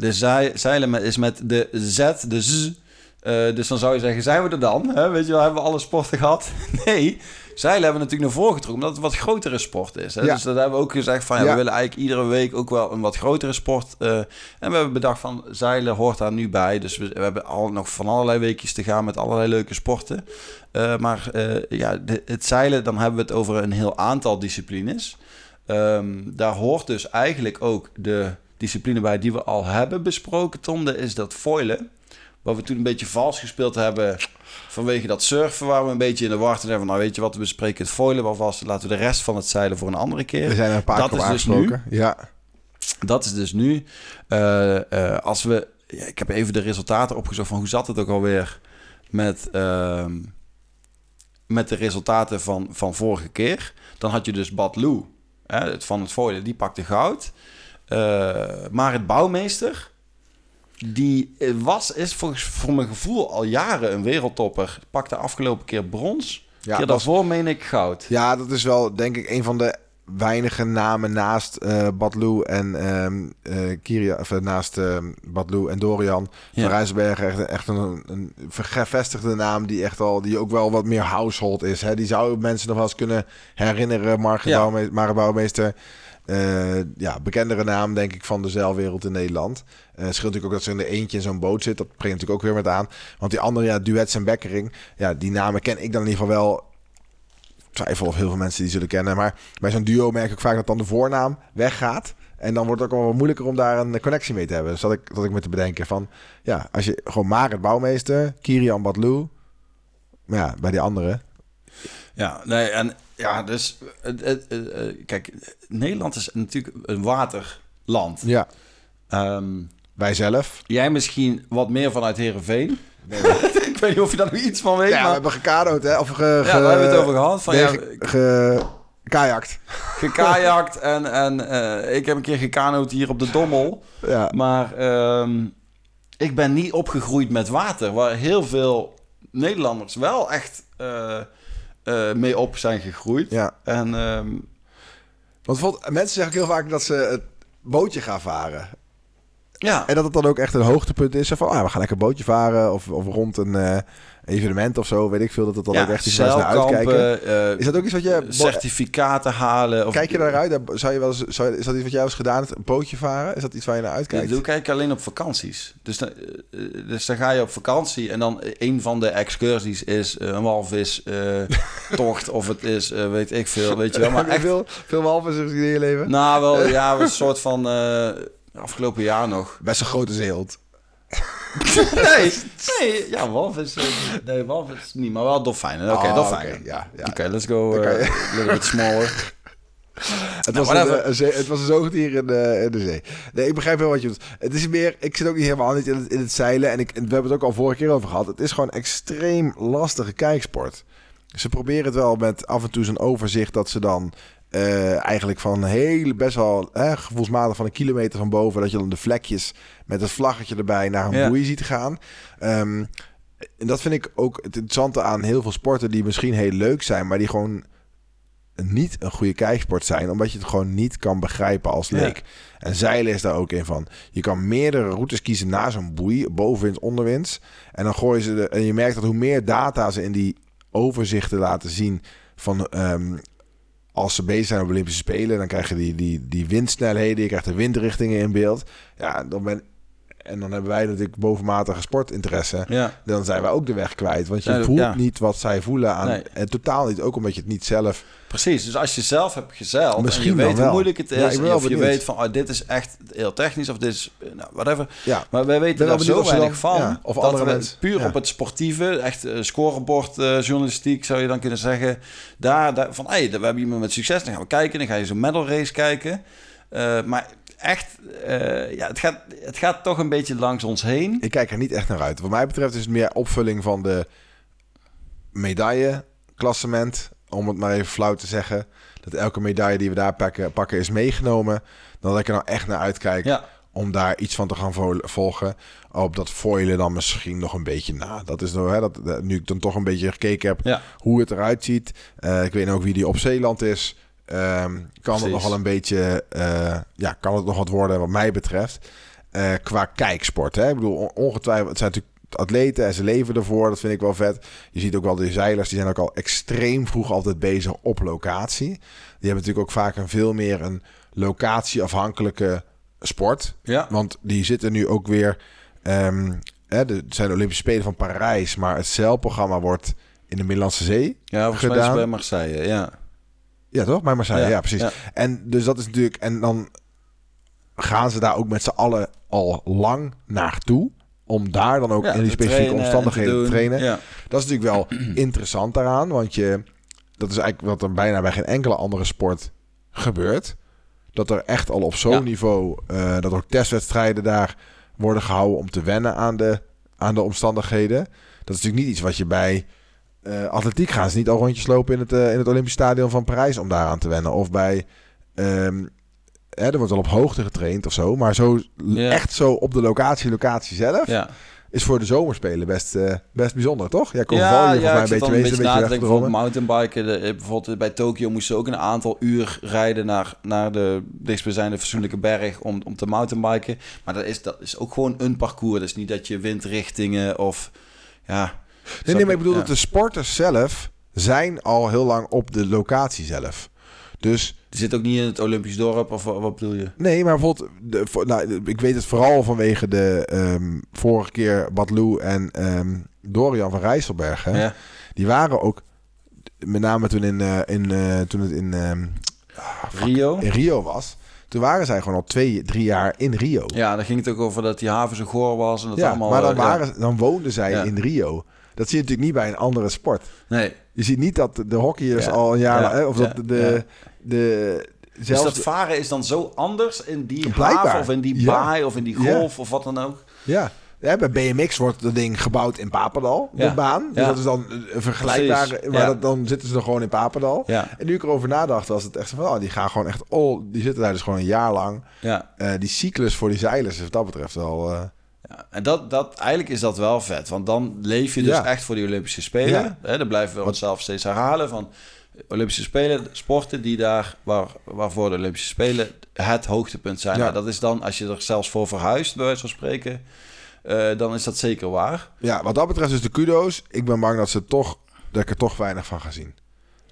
de zei- zeilen is met de Z, de Z. Eh, dus dan zou je zeggen, zijn we er dan? Hè? Weet je wel, hebben we alle sporten gehad? Nee, zeilen hebben we natuurlijk naar voren getrokken, omdat het een wat grotere sport is. Hè? Ja. Dus dat hebben we ook gezegd van, ja, Ja. we willen eigenlijk iedere week ook wel een wat grotere sport. eh, en we hebben bedacht van, zeilen hoort daar nu bij. Dus we, we hebben al nog van allerlei weekjes te gaan met allerlei leuke sporten. Eh, maar ja, de- het zeilen, dan hebben we het over een heel aantal disciplines. Ehm, daar hoort dus eigenlijk ook de discipline bij die we al hebben besproken, Tom. Dat is dat foilen. Waar we toen een beetje vals gespeeld hebben vanwege dat surfen, waar we een beetje in de war van, nou weet je wat, we bespreken het foilen wel vast. Laten we de rest van het zeilen voor een andere keer. We zijn er een paar Dat keer dus nu. Ja. Dat is dus nu. eh, eh, als we. Ja, ik heb even de resultaten opgezocht van hoe zat het ook alweer met, ehm, met de resultaten van, van vorige keer. Dan had je dus Bad Lou hè, het van het foilen, die pakte goud. Eh, maar het bouwmeester, die eh, was, is volgens voor mijn gevoel al jaren een wereldtopper. Pakte afgelopen keer brons. Ja, keer daarvoor meen ik goud. ja, dat is wel denk ik een van de weinige namen naast eh Badlou en ehm eh, Kiria, of, naast ehm Badlou en Dorian Ja. van. Echt, echt een, een gevestigde naam die echt al, die ook wel wat meer household is. Hè? Die zou mensen nog wel eens kunnen herinneren. Marge Ja. Bouwmeester. Eh, ja, bekendere naam denk ik van de zeilwereld in Nederland. Eh scheelt natuurlijk ook dat ze in de eentje in zo'n boot zit. Dat brengt natuurlijk ook weer met aan. Want die andere, ja, Duets en Bekkering. Ja, die namen ken ik dan in ieder geval wel. Twijfel of heel veel mensen die zullen kennen. Maar bij zo'n duo merk ik vaak dat dan de voornaam weggaat. En dan wordt het ook wel wat moeilijker om daar een connectie mee te hebben. Dus dat ik, dat ik me te bedenken van... Ja, als je gewoon Marit Bouwmeester, Kirian Badlou... Maar ja, bij die andere... Ja, nee, en ja, dus het, het, het, eh, kijk, Nederland is natuurlijk een waterland. Ja, Ehm, wij zelf. jij misschien wat meer vanuit Herenveen. ik weet niet of je daar nog iets van weet, Ja, we maar hebben gekadoed, hè? Of ge, ja, daar hebben we het over gehad. Van, nee, ja, ge, ge- kajakt. gekajakt en, en eh, ik heb een keer gekanoot hier op de Dommel. Ja. Maar ehm, ik ben niet opgegroeid met water, waar heel veel Nederlanders wel echt eh, eh, mee op zijn gegroeid. ja. En ehm, Want mensen zeggen heel vaak dat ze het bootje gaan varen. ja, En dat het dan ook echt een hoogtepunt is. Van, ah, we gaan lekker bootje varen. Of, of rond een eh, evenement of zo. Weet ik veel. Dat het dan ook echt iets naar uitkijken. eh, Is dat ook iets wat je... certificaten halen. Of, Kijk je daaruit? Daar Zou je wel eens, zou, is dat iets wat jij wel eens gedaan hebt? Een bootje varen? Is dat iets waar je naar Ja, uitkijkt? dat doe ik eigenlijk alleen op vakanties. Dus dan, eh, eh, dus dan ga je op vakantie en dan een van de excursies is eh, een walvis eh, tocht of het is eh, weet ik veel, weet je wel. Maar echt, veel, veel gezien in je leven? nou wel, ja, een soort van eh, afgelopen jaar nog. Best een grote zeehond. Nee, nee, ja, walvis, eh, nee, niet, maar wel dolfijnen. Oké, Ah, dolfijnen. ja, ja. Oké, let's go. Eh, je- a little bit smaller. Het, Nou, was een, whatever. een zee- het was een zoogdier in de, in de zee. Nee, ik begrijp wel wat je doet. Het is meer, ik zit ook niet helemaal niet in het, in het zeilen. En ik, en we hebben het ook al vorige keer over gehad. Het is gewoon een extreem lastige kijksport. Ze proberen het wel met af en toe zo'n overzicht dat ze dan eh, eigenlijk van hele, best wel hè, gevoelsmatig van een kilometer van boven, dat je dan de vlekjes met het vlaggetje erbij naar een Ja. boei ziet gaan. Ehm, en dat vind ik ook het interessante aan heel veel sporten die misschien heel leuk zijn, maar die gewoon niet een goede kijksport zijn, omdat je het gewoon niet kan begrijpen als Ja. leek. En zeilen is daar ook een van. Je kan meerdere routes kiezen na zo'n boei, bovenwinds, onderwinds. En dan gooien ze de, en je merkt dat hoe meer data ze in die overzichten laten zien van ehm, als ze bezig zijn op Olympische Spelen, dan krijg je die, die, die windsnelheden, je krijgt de windrichtingen in beeld. Ja, dan ben en dan hebben wij natuurlijk bovenmatige sportinteresse. Ja. Dan zijn wij ook de weg kwijt. Want je Ja, voelt ja. niet wat zij voelen aan. Nee. En totaal niet. Ook omdat je het niet zelf. Precies, dus als je zelf hebt gezeild Misschien en je weet hoe moeilijk het Ja, ik is, ben wel of je weet van oh, dit is echt heel technisch of dit is, nou, whatever. Ja, Maar wij weten daar zo weinig dan- van, ja, of dat andere we mensen- puur ja. op het sportieve, echt eh, scorebord eh, journalistiek zou je dan kunnen zeggen, daar, daar van hey, we hebben iemand met succes, dan gaan we kijken, dan ga je zo'n medal race kijken. Eh, maar echt, eh, ja, het gaat, het gaat toch een beetje langs ons heen. Ik kijk er niet echt naar uit. Wat mij betreft is het meer opvulling van de medailleklassement. Om het maar even flauw te zeggen. Dat elke medaille die we daar pakken, pakken is meegenomen. Dan dat ik er nou echt naar uitkijk. Ja, Om daar iets van te gaan vol- volgen. Op dat foilen dan misschien nog een beetje na. Dat is nou, hè, dat, nu ik dan toch een beetje gekeken heb ja. hoe het eruit ziet. Eh, ik weet ook wie die op Zeeland is. Ehm, kan het nog wel een beetje, eh, ja, kan het nog wat worden wat mij betreft. Eh, qua kijksport. Hè? Ik bedoel, on- ongetwijfeld, het zijn natuurlijk atleten en ze leven ervoor. Dat vind ik wel vet. Je ziet ook wel de zeilers, die zijn ook al extreem vroeg altijd bezig op locatie. Die hebben natuurlijk ook vaak een veel meer een locatieafhankelijke sport. ja. Want die zitten nu ook weer. ehm, hè, de, het zijn de Olympische Spelen van Parijs, maar het zeilprogramma wordt in de Middellandse Zee. Ja, volgens mij is gedaan. bij Marseille, ja. Ja, toch? Bij Marseille, ja, Ja, precies. ja. En dus dat is natuurlijk. En dan gaan ze daar ook met z'n allen al lang naartoe. Om daar dan ook in die specifieke trainen omstandigheden te, trainen. Ja. Dat is natuurlijk wel interessant daaraan. Want je, dat is eigenlijk wat er bijna bij geen enkele andere sport gebeurt. Dat er echt al op zo'n niveau. eh, dat ook testwedstrijden daar worden gehouden om te wennen aan de, aan de omstandigheden. Dat is natuurlijk niet iets wat je bij eh, atletiek gaan ze niet al rondjes lopen in het, eh, in het Olympisch Stadion van Parijs om daaraan te wennen. Of bij. ehm, hè, er wordt wel op hoogte getraind of zo. Maar zo Ja. echt zo op de locatie, locatie zelf. Ja. Is voor de zomerspelen best, eh, best bijzonder, toch? Jij kon ja, je ja, mij een beetje wezen, een beetje mountainbiken. De, bijvoorbeeld bij Tokio moesten ze ook een aantal uur rijden naar, naar de dichtstbijzijnde fatsoenlijke berg om, om te mountainbiken. Maar dat is, dat is ook gewoon een parcours. Is niet dat je windrichtingen of... Ja, Nee, nee, maar ik bedoel ja. dat de sporters zelf zijn al heel lang op de locatie zelf. Dus Die zit ook niet in het Olympisch dorp, of wat, bedoel je? nee, maar bijvoorbeeld, de, nou, ik weet het vooral vanwege de ehm, vorige keer Badlou en ehm, Dorian van Rijsselberg. Hè? Ja. Die waren ook, met name toen, in, eh, in, eh, toen het in, ehm, Rio? in Rio was. Toen waren zij gewoon al twee, drie jaar in Rio. Ja, daar ging het ook over dat die haven zo goor was en dat Ja, allemaal... maar dan, eh, ja. waren, dan woonden zij Ja. in Rio. Dat zie je natuurlijk niet bij een andere sport. Nee. Je ziet niet dat de hockeyers Ja. al een jaar... Ja. Of dat de... De Dus zelfs dat varen is dan zo anders in die Blijkbaar. haven of in die Ja. baai of in die Ja. golf of wat dan ook. Ja. ja, bij BMX wordt dat ding gebouwd in Papendal, de baan. Dus Ja. dat is dan een vergelijkbaar, maar dat, dan zitten ze er gewoon in Papendal. Ja, En nu ik erover nadacht, was het echt zo van, oh, die gaan gewoon echt, oh, die zitten daar dus gewoon een jaar lang. ja. Eh, die cyclus voor die zeilers is wat dat betreft wel... eh, Ja, en dat, dat, eigenlijk is dat wel vet. Want dan leef je dus Ja. echt voor die Olympische Spelen. Ja. Hè, dan blijven we onszelf steeds herhalen van Olympische Spelen, sporten die daar, waar, waarvoor de Olympische Spelen het hoogtepunt zijn. Ja. Nou, dat is dan, als je er zelfs voor verhuist, bij wijze van spreken, eh, dan is dat zeker waar. Ja, wat dat betreft is de kudo's. Ik ben bang dat, ze toch, dat ik er toch weinig van ga zien.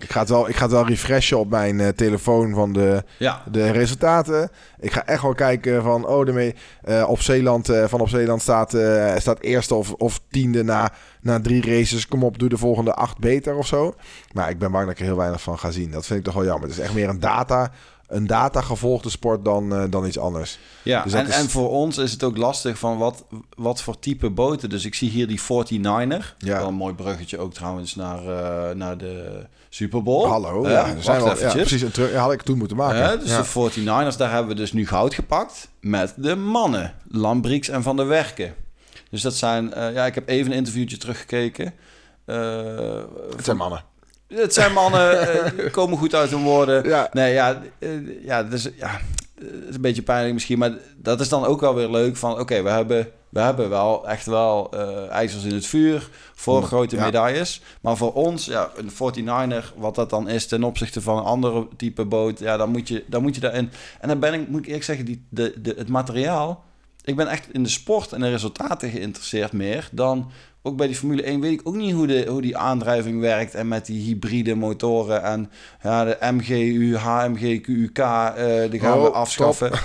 Ik ga het wel, ik ga het wel refreshen op mijn eh, telefoon van de, Ja, de resultaten. Ik ga echt wel kijken van, oh, daarmee, eh, op Zeeland, eh, van op Zeeland staat, eh, staat eerste of, of tiende na, na drie races. Kom op, doe de volgende acht beter of zo. Maar ik ben bang dat ik er heel weinig van ga zien. Dat vind ik toch wel jammer. Het is echt meer een data, een data gevolgde sport dan, dan iets anders. ja. Dus en, is- en voor ons is het ook lastig van wat, wat voor type boten. Dus ik zie hier die 49er. Ja. Wel een mooi bruggetje ook trouwens naar, naar de Super Bowl. Hallo, Eh, ja, zijn wel, ja, precies. Terug, ja, had ik toen moeten maken. Dus ja. de 49ers, daar hebben we dus nu goud gepakt met de mannen. Lambrix en Van der Werken. Dus dat zijn... eh, ja, ik heb even een interviewtje teruggekeken. Eh, Het zijn mannen. het zijn mannen, eh, komen goed uit hun woorden. Ja. Nee, ja, ja, dus, ja, het is een beetje pijnlijk misschien, maar dat is dan ook wel weer leuk van, oké, we, hebben, we hebben wel echt wel eh ijzers in het vuur voor Mm, grote ja. medailles. Maar voor ons, ja, een 49er, wat dat dan is ten opzichte van een andere type boot, ja, dan moet je, dan moet je daarin. En dan ben ik, moet ik eerlijk zeggen, die, de, de, het materiaal, ik ben echt in de sport en de resultaten geïnteresseerd meer dan ook bij die Formule 1 weet ik ook niet hoe, de, hoe die aandrijving werkt. En met die hybride motoren en ja, de MGU, HMG, QUK, eh, die gaan Oh, we stop. afschaffen.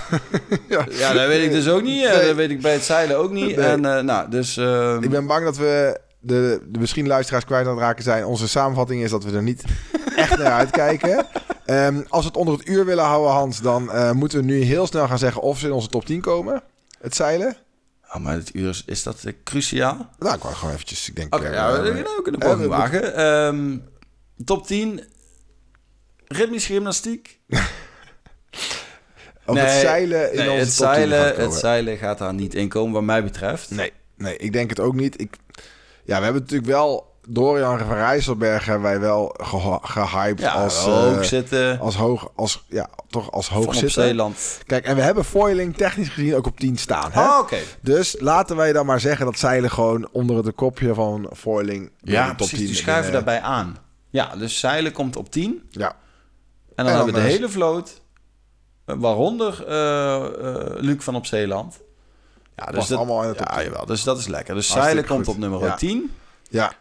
Ja. ja, dat weet ik dus ook niet. Eh, Nee. Dat weet ik bij het zeilen ook niet. Nee. En eh, nou, dus... eh, Ik ben bang dat we de, de misschien luisteraars kwijt aan het raken zijn. Onze samenvatting is dat we er niet echt naar uitkijken. Ehm, als we het onder het uur willen houden, Hans, dan moeten we nu heel snel gaan zeggen of ze in onze top 10 komen. Het zeilen. oh, maar het uur, is- is dat eh, cruciaal? Nou, ik wou gewoon eventjes, ik denk... Oké, eh, ja, we, eh, we, kunnen poging wagen. Top 10. Ritmische gymnastiek. Of Nee, het zeilen in Nee, onze het, top 10 zeilen, gaat het zeilen gaat daar niet in komen, wat mij betreft. Nee, nee, ik denk het ook niet. Ik, ja, we hebben natuurlijk wel... Dorian van Rijsselberg hebben wij wel gehyped Ja, als, hoog eh, zitten. als hoog... Als, ja, toch als hoog zitten. Zeeland. Kijk, en we hebben foiling technisch gezien ook op 10 staan. Hè? Oké. Dus laten wij dan maar zeggen dat zeilen gewoon onder het kopje van foiling... Ja, de precies. Die binnen- schuiven daarbij aan. Ja, dus zeilen komt op 10. Ja, En dan, En hebben we de eh, hele vloot. Waaronder eh, Luc van op Zeeland. Ja, dus dat, allemaal in de top ja, 10. jawel, dus dat is lekker. Dus zeilen komt op nummer Ja. 10. ja.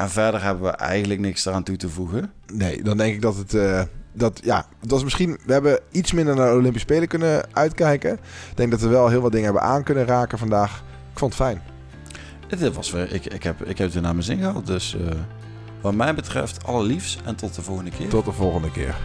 En verder hebben we eigenlijk niks eraan toe te voegen. Nee, dan denk ik dat het... eh, dat, ja, dat was misschien... We hebben iets minder naar de Olympische Spelen kunnen uitkijken. Ik denk dat we wel heel wat dingen hebben aan kunnen raken vandaag. Ik vond het fijn. Dit was weer, ik, ik, heb, ik heb het weer naar mijn zin gehad. Dus eh, wat mij betreft allerliefst en tot de volgende keer. Tot de volgende keer.